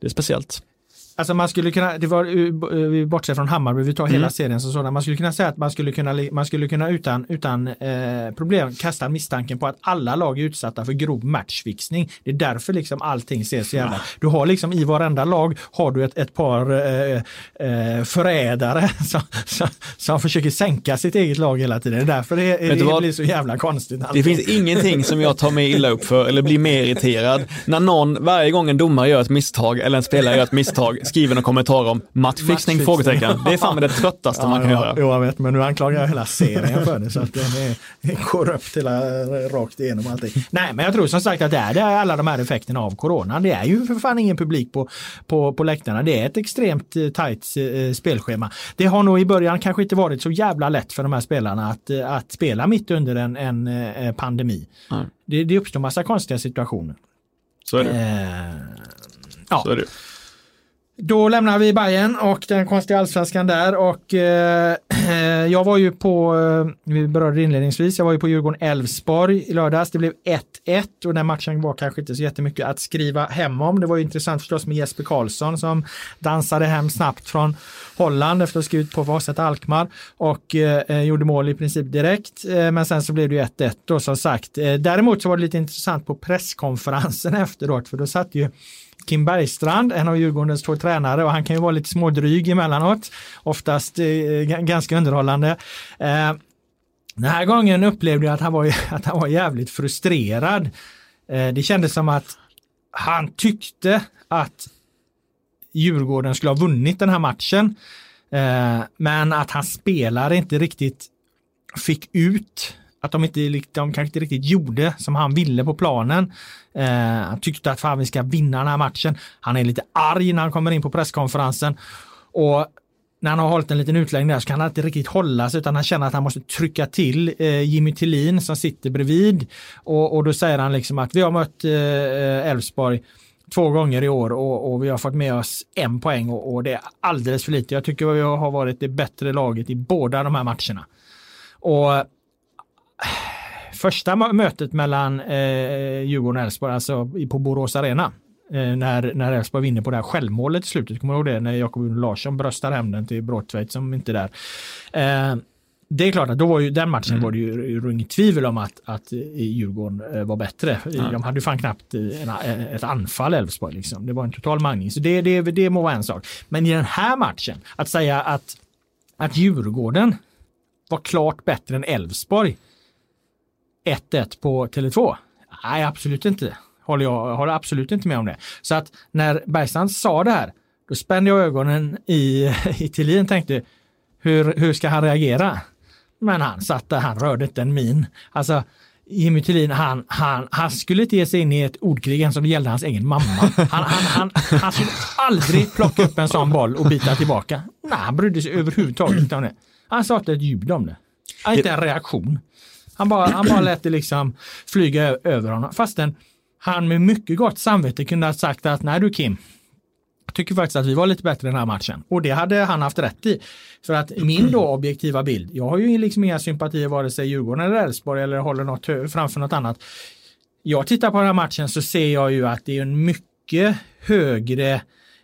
det är speciellt. Alltså man skulle kunna, det var, eh, vi bortser från Hammarby, vi tar hela mm. serien som sådan. Man skulle kunna säga att man skulle kunna, man skulle kunna utan, utan eh, problem kasta misstanken på att alla lag är utsatta för grov matchfixning. Det är därför liksom allting ser så jävla... Du har liksom i varenda lag har du ett, ett par eh, eh, förrädare som, som, som, försöker sänka sitt eget lag hela tiden. Det är därför det, det, det blir så jävla konstigt. Alltid. Det finns ingenting som jag tar mig illa upp för eller blir mer irriterad. När någon, varje gång en domare gör ett misstag eller en spelare gör ett misstag skriver någon kommentar om matchfixning? Frågetecken. Det är fan det tröttaste man kan göra. Jo, jag vet, men nu anklagar jag hela serien för det så att den är korrupt hela, rakt igenom allting. Nej, men jag tror som sagt att det är, det är alla de här effekterna av corona. Det är ju för fan ingen publik på, på, på läktarna. Det är ett extremt eh, tajt eh, spelschema. Det har nog i början kanske inte varit så jävla lätt för de här spelarna att, eh, att spela mitt under en, en pandemi. Mm. Det, det uppstår massa konstiga situationer. Så är det. Eh, ja. Så är det. Då lämnar vi Bayern och den konstiga allsvenskan där och eh, jag var ju på, eh, vi berörde det inledningsvis, jag var ju på Djurgården-Elfsborg i lördags. Det blev 1-1 och den matchen var kanske inte så jättemycket att skriva hem om. Det var ju intressant förstås med Jesper Karlsson som dansade hem snabbt från Holland efter att ha skrivit på Vaset Alkmaar och eh, eh, gjorde mål i princip direkt. Eh, men sen så blev det ju 1-1 då som sagt. Eh, däremot så var det lite intressant på presskonferensen efteråt för då satt ju Kim Bergstrand, en av Djurgårdens två tränare och han kan ju vara lite smådryg emellanåt, oftast eh, ganska underhållande. Eh, den här gången upplevde jag att han var, att han var jävligt frustrerad. Eh, det kändes som att han tyckte att Djurgården skulle ha vunnit den här matchen. Eh, men att hans spelare inte riktigt fick ut att de inte de kanske inte riktigt gjorde som han ville på planen. Eh, han tyckte att fan vi ska vinna den här matchen. Han är lite arg när han kommer in på presskonferensen och när han har hållit en liten utläggning där så kan han inte riktigt hålla sig utan han känner att han måste trycka till eh, Jimmy Tillin som sitter bredvid. Och, och då säger han liksom att vi har mött eh, Elfsborg eh, två gånger i år och, och, vi har fått med oss en poäng och, och, det är alldeles för lite. Jag tycker vi har varit det bättre laget i båda de här matcherna. Och första mötet mellan eh, Djurgården och Elfsborg, alltså på Borås Arena, eh, när, när Elfsborg vinner på det här självmålet i slutet. Kommer du ihåg det? När Jakob Larsson bröstar hem den till Bråtveit som inte är där. Eh, det är klart att då var ju den matchen mm. var det ju inget tvivel om att, att Djurgården eh, var bättre. Ja. De hade ju fan knappt en, ett anfall Elfsborg liksom. Det var en total mangling. Så det, det, det må vara en sak. Men i den här matchen, att säga att, att Djurgården var klart bättre än Elfsborg 1-1 på Tele2? Nej, absolut inte. Håller jag håller absolut inte med om det. Så att när Bergstrand sa det här, då spände jag ögonen i, i Thelin tänkte, hur, hur ska han reagera? Men han satt där, han rörde inte en min. Alltså, Jimmy Tillin, han, han, han skulle inte ge sig in i ett ordkrig ens om det gällde hans egen mamma. Han, han, han, han skulle aldrig plocka upp en sån boll och bita tillbaka. Nej, han brydde sig överhuvudtaget inte om det. Han sa inte ett ljud om det. Inte en reaktion. Han bara, han bara lät det liksom flyga över honom. Fastän han med mycket gott samvete kunde ha sagt att nej du Kim, jag tycker faktiskt att vi var lite bättre den här matchen. Och det hade han haft rätt i. För att min då objektiva bild, jag har ju liksom inga sympatier vare sig Djurgården eller Elfsborg eller håller något framför något annat. Jag tittar på den här matchen så ser jag ju att det är en mycket högre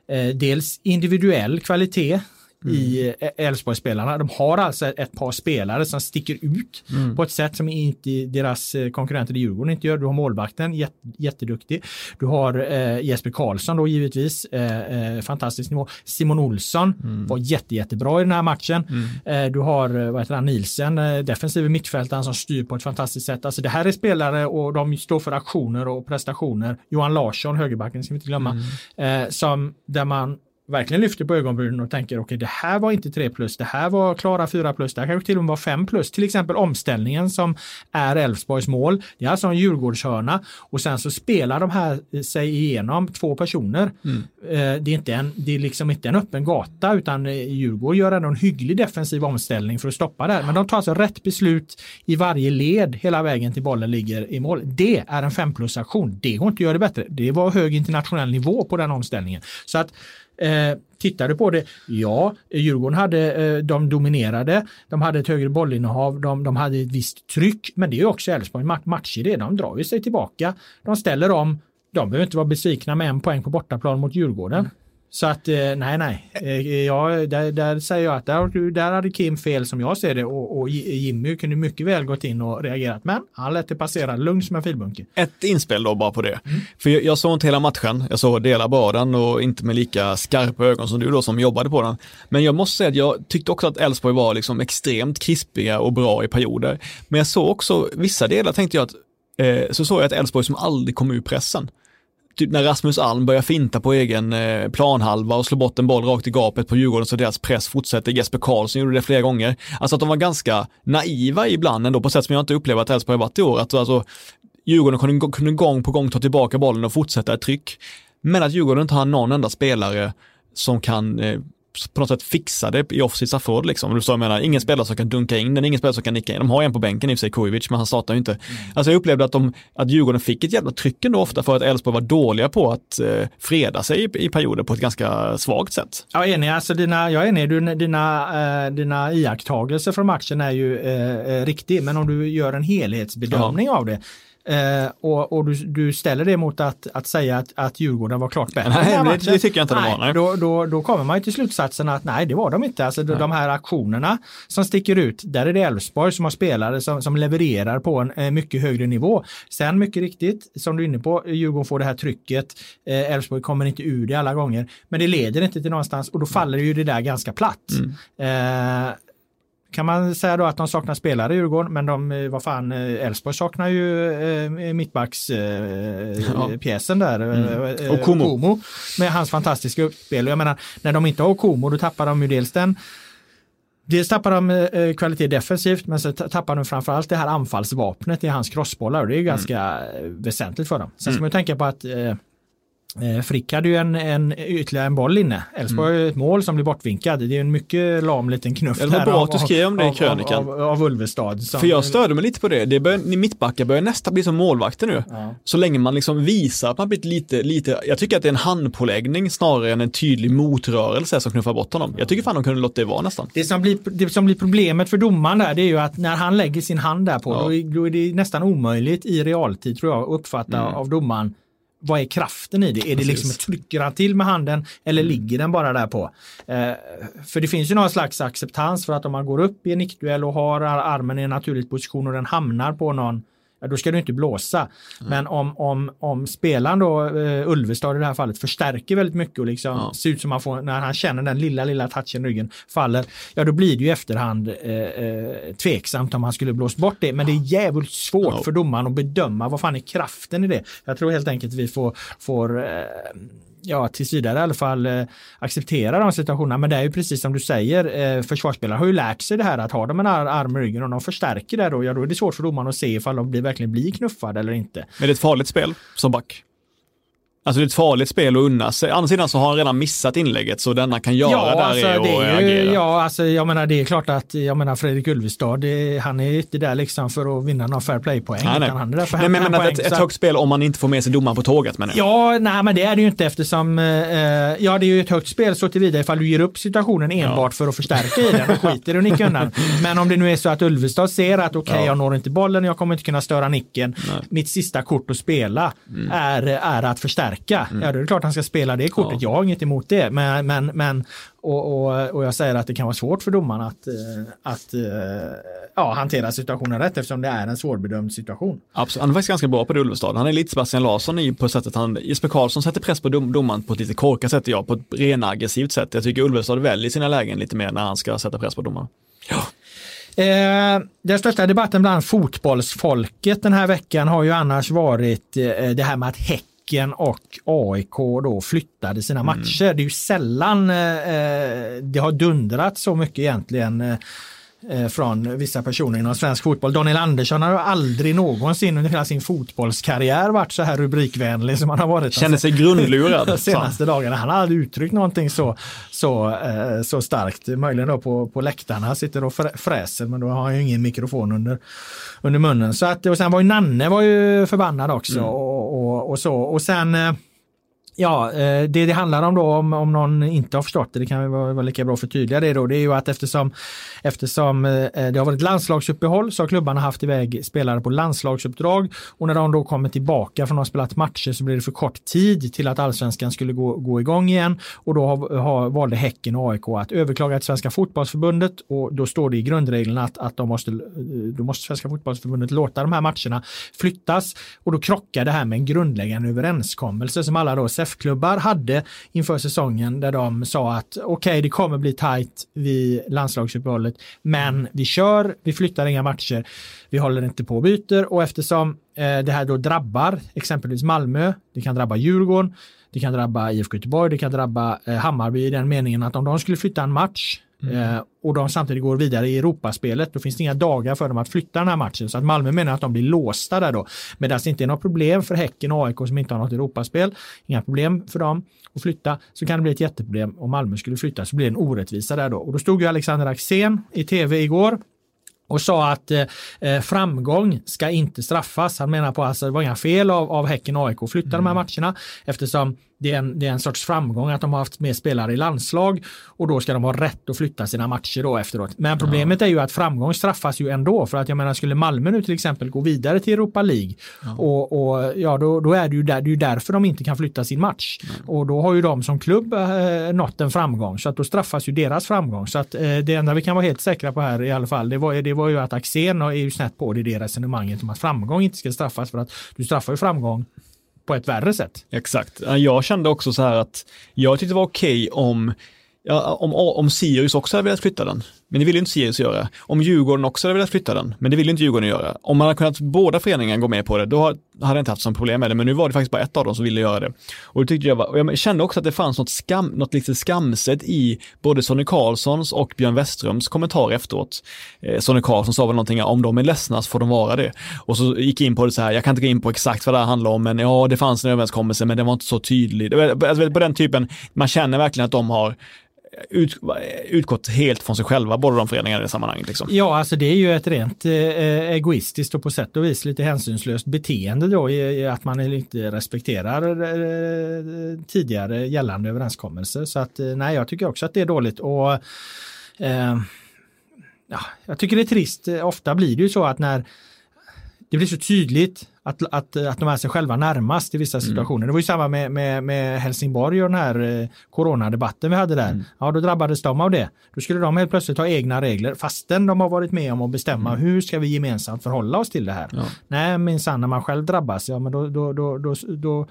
eh, dels individuell kvalitet mm. i Elfsborgsspelarna. De har alltså ett par spelare som sticker ut mm. på ett sätt som inte deras eh, konkurrenter i Djurgården inte gör. Du har målvakten, jät jätteduktig. Du har eh, Jesper Karlsson då givetvis, eh, eh, fantastisk nivå. Simon Olsson mm. var jätte, jättebra i den här matchen. Mm. Eh, du har, eh, vad heter han, Nielsen, eh, defensiv mittfältaren som styr på ett fantastiskt sätt. Alltså det här är spelare och de står för aktioner och prestationer. Johan Larsson, högerbacken, ska vi inte glömma, mm. som där man verkligen lyfter på ögonbrynen och tänker okej okay, det här var inte 3 plus, det här var klara 4 plus, det här kanske till och med var 5 plus. Till exempel omställningen som är Elfsborgs mål. Det är alltså en Djurgårdshörna och sen så spelar de här sig igenom två personer. Mm. Eh, det, är inte en, det är liksom inte en öppen gata utan eh, Djurgården gör ändå en hygglig defensiv omställning för att stoppa det här. Men de tar alltså rätt beslut i varje led hela vägen till bollen ligger i mål. Det är en 5 plus aktion. Det går inte att göra det bättre. Det var hög internationell nivå på den omställningen. Så att Eh, tittar du på det, ja, Djurgården hade, eh, de dominerade, de hade ett högre bollinnehav, de, de hade ett visst tryck, men det är också Elfsborg. Matcher det, de drar ju sig tillbaka, de ställer om, de behöver inte vara besvikna med en poäng på bortaplan mot Djurgården. Så att eh, nej, nej. Eh, ja, där, där säger jag att där, där hade Kim fel som jag ser det och, och Jimmy kunde mycket väl gått in och reagerat. Men han lät det passera lugnt som en filbunke. Ett inspel då bara på det. Mm. För jag, jag såg inte hela matchen. Jag såg delar på den och inte med lika skarpa ögon som du då som jobbade på den. Men jag måste säga att jag tyckte också att Elfsborg var liksom extremt krispiga och bra i perioder. Men jag såg också vissa delar tänkte jag att eh, så såg jag att Elfsborg som aldrig kom ur pressen typ när Rasmus Alm börjar finta på egen eh, planhalva och slå bort en boll rakt i gapet på Djurgården så deras press fortsätter. Jesper Karlsson gjorde det flera gånger. Alltså att de var ganska naiva ibland ändå på sätt som jag inte upplever att Elfsborg varit i år. Att alltså, Djurgården kunde, kunde gång på gång ta tillbaka bollen och fortsätta ett tryck. Men att Djurgården inte har någon enda spelare som kan eh, på något sätt fixa det i offside straffområde liksom. Du jag menar, ingen spelare som kan dunka in den, ingen spelare som kan nicka in. De har en på bänken i och för sig, Kujovic, men han startar ju inte. Mm. Alltså jag upplevde att, de, att Djurgården fick ett jävla tryck ändå ofta för att Elfsborg var dåliga på att eh, freda sig i, i perioder på ett ganska svagt sätt. Är enig, alltså dina, jag är enig, du, dina, eh, dina iakttagelser från matchen är ju eh, eh riktig, men om du gör en helhetsbedömning ja. av det Eh, och, och du, du, ställer det mot att, att säga att, att Djurgården var klart bättre. Nej, det, det, tycker jag inte nej, de var. Nej. Då, då, då kommer man till slutsatsen att nej, det var de inte. Alltså nej. de här aktionerna som sticker ut, där är det Elfsborg som har spelare som, som levererar på en eh, mycket högre nivå. Sen mycket riktigt, som du är inne på, Djurgården får det här trycket. Eh, Elfsborg kommer inte ur det alla gånger, men det leder inte till någonstans och då faller ju det där ganska platt. Mm. Eh, kan man säga då att de saknar spelare i Djurgården, men de, eh, vad fan, eh, Elfsborg saknar ju eh, mittbackspjäsen eh, där. Mm. och Komo. Komo. Med hans fantastiska uppspel. Jag menar, när de inte har Komo, då tappar de ju dels den Dels tappar de eh, kvalitet defensivt, men så tappar de framförallt det här anfallsvapnet i hans crossbollar och det är mm. ganska väsentligt för dem. Sen ska mm. man tänka på att eh, Eh, Frick hade ju en, en, ytterligare en boll inne. Elfsborg mm. ett mål som blir bortvinkad. Det är en mycket lam liten knuff. Det var bra att du skrev om det i krönikan. Av, av, av Ulvestad. Som, För jag störde mig lite på det. det börjar, mittbackar börjar nästan bli som målvakter nu. Ja. Så länge man liksom visar att man blivit lite, lite, jag tycker att det är en handpåläggning snarare än en tydlig motrörelse som knuffar bort honom. Jag tycker fan de kunde låta det vara nästan. Det som blir, det som blir problemet för domaren där det är ju att när han lägger sin hand där på ja. då, då är det nästan omöjligt i realtid tror jag att uppfatta mm. av domaren vad är kraften i det? Är det liksom trycker han till med handen eller mm. ligger den bara där på? Eh, för det finns ju någon slags acceptans för att om man går upp i en nickduell och har armen i en naturlig position och den hamnar på någon då ska du inte blåsa. Mm. Men om, om, om spelaren då, uh, Ulvestad i det här fallet, förstärker väldigt mycket och liksom ja. ser ut som man får, när han känner den lilla, lilla touchen i ryggen, faller, ja då blir det ju i efterhand uh, uh, tveksamt om han skulle blåst bort det. Men det är jävligt svårt ja. för domaren att bedöma vad fan är kraften i det. Jag tror helt enkelt vi får, får ja, tills vidare i alla fall eh, acceptera de situationerna. Men det är ju precis som du säger, eh, försvarsspelare har ju lärt sig det här att har de en arm i ryggen och de förstärker det då, ja då är det svårt för domaren att se ifall de blir, verkligen blir knuffade eller inte. Men det är ett farligt spel som back. Alltså det är ett farligt spel att unna sig. Å andra sidan så har han redan missat inlägget så denna kan göra ja, där alltså, är det är ju, Ja, alltså jag menar det är klart att jag menar Fredrik Ulvestad, det, han är inte där liksom för att vinna några fair play-poäng. Nej, nej. Han är där för nej, men, men poäng, ett, ett högt spel om man inte får med sig domaren på tåget menar jag. Ja, nej men det är det ju inte eftersom, eh, ja det är ju ett högt spel så tillvida ifall du ger upp situationen enbart ja. för att förstärka i den och skiter i att nicka undan. Men om det nu är så att Ulvestad ser att okej, okay, ja. jag når inte bollen, jag kommer inte kunna störa nicken. Nej. Mitt sista kort att spela mm. är, är att förstärka. Mm. Ja, då är det klart han ska spela det kortet. Ja. Jag har inget emot det. Men, men, men och, och, och jag säger att det kan vara svårt för domaren att, eh, att eh, ja, hantera situationen rätt eftersom det är en svårbedömd situation. Absolut. Han är faktiskt ganska bra på det Ulvestad. Han är lite Sebastian Larsson i på sättet han, Jesper Karlsson sätter press på dom, domaren på ett lite korkat sätt, jag på ett ren aggressivt sätt. Jag tycker Ulvestad väljer sina lägen lite mer när han ska sätta press på domaren. Ja. Eh, den största debatten bland fotbollsfolket den här veckan har ju annars varit eh, det här med att Häck Häcken och AIK då flyttade sina mm. matcher. Mm. Det är ju sällan eh, eh, det har dundrat så mycket egentligen eh, från vissa personer inom svensk fotboll. Daniel Andersson har aldrig någonsin under hela sin fotbollskarriär varit så här rubrikvänlig som han har varit. Känner sig grundlurad. de senaste dagarna. Han har aldrig uttryckt någonting så, så, eh, så starkt. Möjligen då på, på läktarna sitter och fräser men då har han ju ingen mikrofon under, under munnen. Så att, och sen var ju Nanne var ju förbannad också mm. och, och, och, så. Och sen eh, Ja, eh, det det handlar om då, om, om någon inte har förstått det, det kan vara, vara lika bra att förtydliga det då, det är ju att eftersom, eftersom eh, eh, det har varit landslagsuppehåll så har klubbarna haft iväg spelare på landslagsuppdrag och när de då kommer tillbaka från att ha spelat matcher så blir det för kort tid till att allsvenskan skulle gå, gå igång igen och då har, har, valde Häcken och AIK att överklaga till Svenska fotbollsförbundet och då står det i grundreglerna att, att de måste, då måste Svenska fotbollsförbundet låta de här matcherna flyttas och då krockar det här med en grundläggande överenskommelse som alla då SHF-klubbar hade inför säsongen där de sa att okej, okay, det kommer bli tajt vid landslagsuppehållet, men vi kör, vi flyttar inga matcher, vi håller inte på och byter och eftersom eh, det här då drabbar exempelvis Malmö, det kan drabba Djurgården, det kan drabba IFK Göteborg, det kan drabba eh, Hammarby i den meningen att om de skulle flytta en match Mm. Eh, och de samtidigt går vidare i Europaspelet, då finns det inga dagar för dem att flytta den här matchen. Så att Malmö menar att de blir låsta där då. Medan det inte är något problem för Häcken och AIK som inte har något Europaspel, inga problem för dem att flytta, så kan det bli ett jätteproblem om Malmö skulle flytta, så blir det en orättvisa där då. Och då stod ju Alexander Axén i tv igår och sa att eh, eh, framgång ska inte straffas. Han menar på att alltså, det var inga fel av, av Häcken och AIK att flytta mm. de här mm. matcherna eftersom det är, en, det är en sorts framgång att de har haft med spelare i landslag och då ska de ha rätt att flytta sina matcher då efteråt. Men problemet ja. är ju att framgång straffas ju ändå för att jag menar skulle Malmö nu till exempel gå vidare till Europa League ja. och, och, ja då, då är det ju där, det är ju därför de inte kan flytta sin match mm. och då har ju de som klubb eh, nått en framgång så att då straffas ju deras framgång så att eh, det enda vi kan vara helt säkra på här i alla fall det var, det var ju att Axén är ju snett på det, det resonemanget om att framgång inte ska straffas för att du straffar ju framgång på ett värre sätt. Exakt. Jag kände också så här att jag tyckte det var okej okay om Ja, om, om Sirius också hade velat flytta den, men det vill ju inte Sirius göra. Om Djurgården också hade velat flytta den, men det vill inte Djurgården göra. Om man hade kunnat båda föreningarna gå med på det, då hade jag inte haft sådana problem med det, men nu var det faktiskt bara ett av dem som ville göra det. Och, det tyckte jag, var, och jag kände också att det fanns något, skam, något lite skamset i både Sonny Karlssons och Björn Westerums kommentar efteråt. Eh, Sonny Karlsson sa väl någonting, om de är ledsna så får de vara det. Och så gick jag in på det så här, jag kan inte gå in på exakt vad det här handlar om, men ja, det fanns en överenskommelse, men den var inte så tydlig. Alltså, på den typen, man känner verkligen att de har ut, utgått helt från sig själva, båda de föreningarna i det sammanhanget. Liksom. Ja, alltså det är ju ett rent eh, eh, egoistiskt och på sätt och vis lite hänsynslöst beteende då i, i att man inte respekterar eh, tidigare gällande överenskommelser. Så att eh, nej, jag tycker också att det är dåligt. och eh, ja, Jag tycker det är trist, ofta blir det ju så att när det blir så tydligt att, att, att de är sig själva närmast i vissa mm. situationer. Mm. Det var ju samma med, med, med Helsingborg och den här eh, coronadebatten vi hade där. Mm. Ja, då drabbades de av det. Då skulle de helt plötsligt ha egna regler fastän de har varit med om att bestämma mm. hur ska vi gemensamt förhålla oss till det här. Ja. Nej, minsann när man själv drabbas, ja men då, då, då, då, då,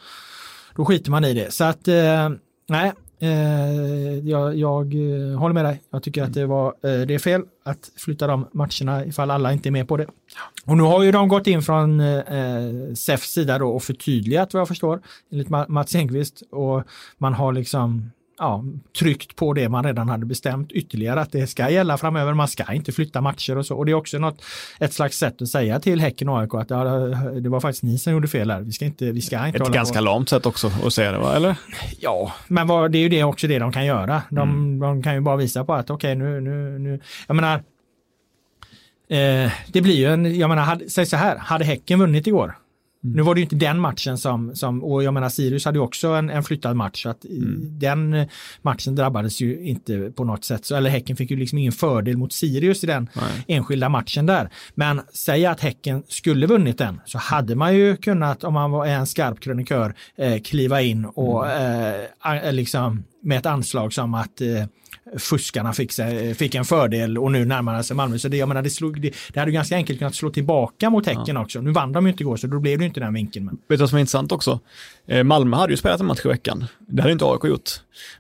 då skiter man i det. Så att eh, nej, jag, jag eh, håller med dig. Jag tycker att det, var, eh, det är fel att flytta de matcherna ifall alla inte är med på det. Och nu har ju de gått in från eh, SEFs sida då och förtydligat vad jag förstår enligt Mats Engqvist och man har liksom ja, tryckt på det man redan hade bestämt ytterligare att det ska gälla framöver. Man ska inte flytta matcher och så. Och det är också något, ett slags sätt att säga till Häcken och AIK att ja, det var faktiskt ni som gjorde fel här. Vi ska inte, vi ska inte Ett ganska på. lamt sätt också att säga det, va? eller? Ja, men vad, det är ju det också det de kan göra. De, mm. de kan ju bara visa på att okej, okay, nu, nu, nu, jag menar, eh, det blir ju en, jag menar, säg så här, hade Häcken vunnit igår, Mm. Nu var det inte den matchen som, som och jag menar Sirius hade ju också en, en flyttad match så att mm. den matchen drabbades ju inte på något sätt, så, eller Häcken fick ju liksom ingen fördel mot Sirius i den Nej. enskilda matchen där. Men säg att Häcken skulle vunnit den så hade man ju kunnat, om man var en skarp krönikör, eh, kliva in och mm. eh, liksom med ett anslag som att eh, fuskarna fick, sig, fick en fördel och nu närmar sig Malmö. Så det, jag menar, det, slog, det, det hade ganska enkelt kunnat slå tillbaka mot Häcken ja. också. Nu vann de ju inte igår så då blev det inte den vinkeln. Men... Vet du vad som är intressant också? Eh, Malmö hade ju spelat en match i veckan. Det hade inte AIK gjort.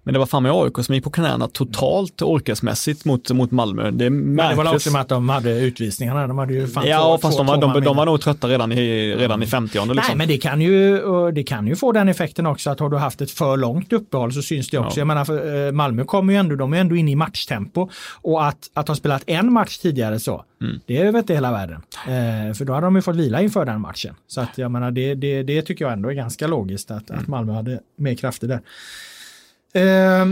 Men det var fan med AIK som gick på knäna totalt orkesmässigt mot, mot Malmö. Det, men det var också med att de hade utvisningarna. De hade ju fan ja, två, fast två, de, var, de, de, var nog trötta redan i, redan i 50 liksom. Nej, men det kan, ju, det kan ju få den effekten också att har du haft ett för långt uppehåll så syns det också. Ja. Jag menar, för, eh, Malmö kommer ju ändå, de är ändå inne i matchtempo och att, att ha spelat en match tidigare så, mm. det är väl inte hela världen. Eh, för då hade de ju fått vila inför den matchen. Så att jag menar, det, det, det tycker jag ändå är ganska logiskt att, mm. att Malmö hade mer krafter där. Eh,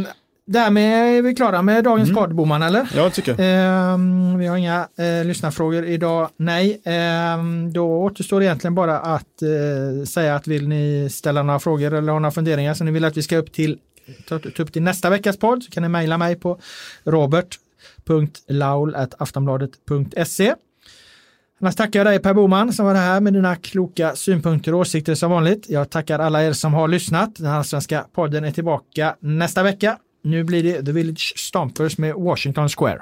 Därmed är vi klara med dagens mm. podd, Boman, eller? Jag tycker. Eh, vi har inga eh, lyssnarfrågor idag, nej. Eh, då återstår egentligen bara att eh, säga att vill ni ställa några frågor eller ha några funderingar som ni vill att vi ska upp till, ta, ta upp till nästa veckas podd så kan ni mejla mig på robert.laul.aftonbladet.se Annars tackar jag dig Per Boman som var här med dina kloka synpunkter och åsikter som vanligt. Jag tackar alla er som har lyssnat. Den här svenska podden är tillbaka nästa vecka. Nu blir det The Village Stompers med Washington Square.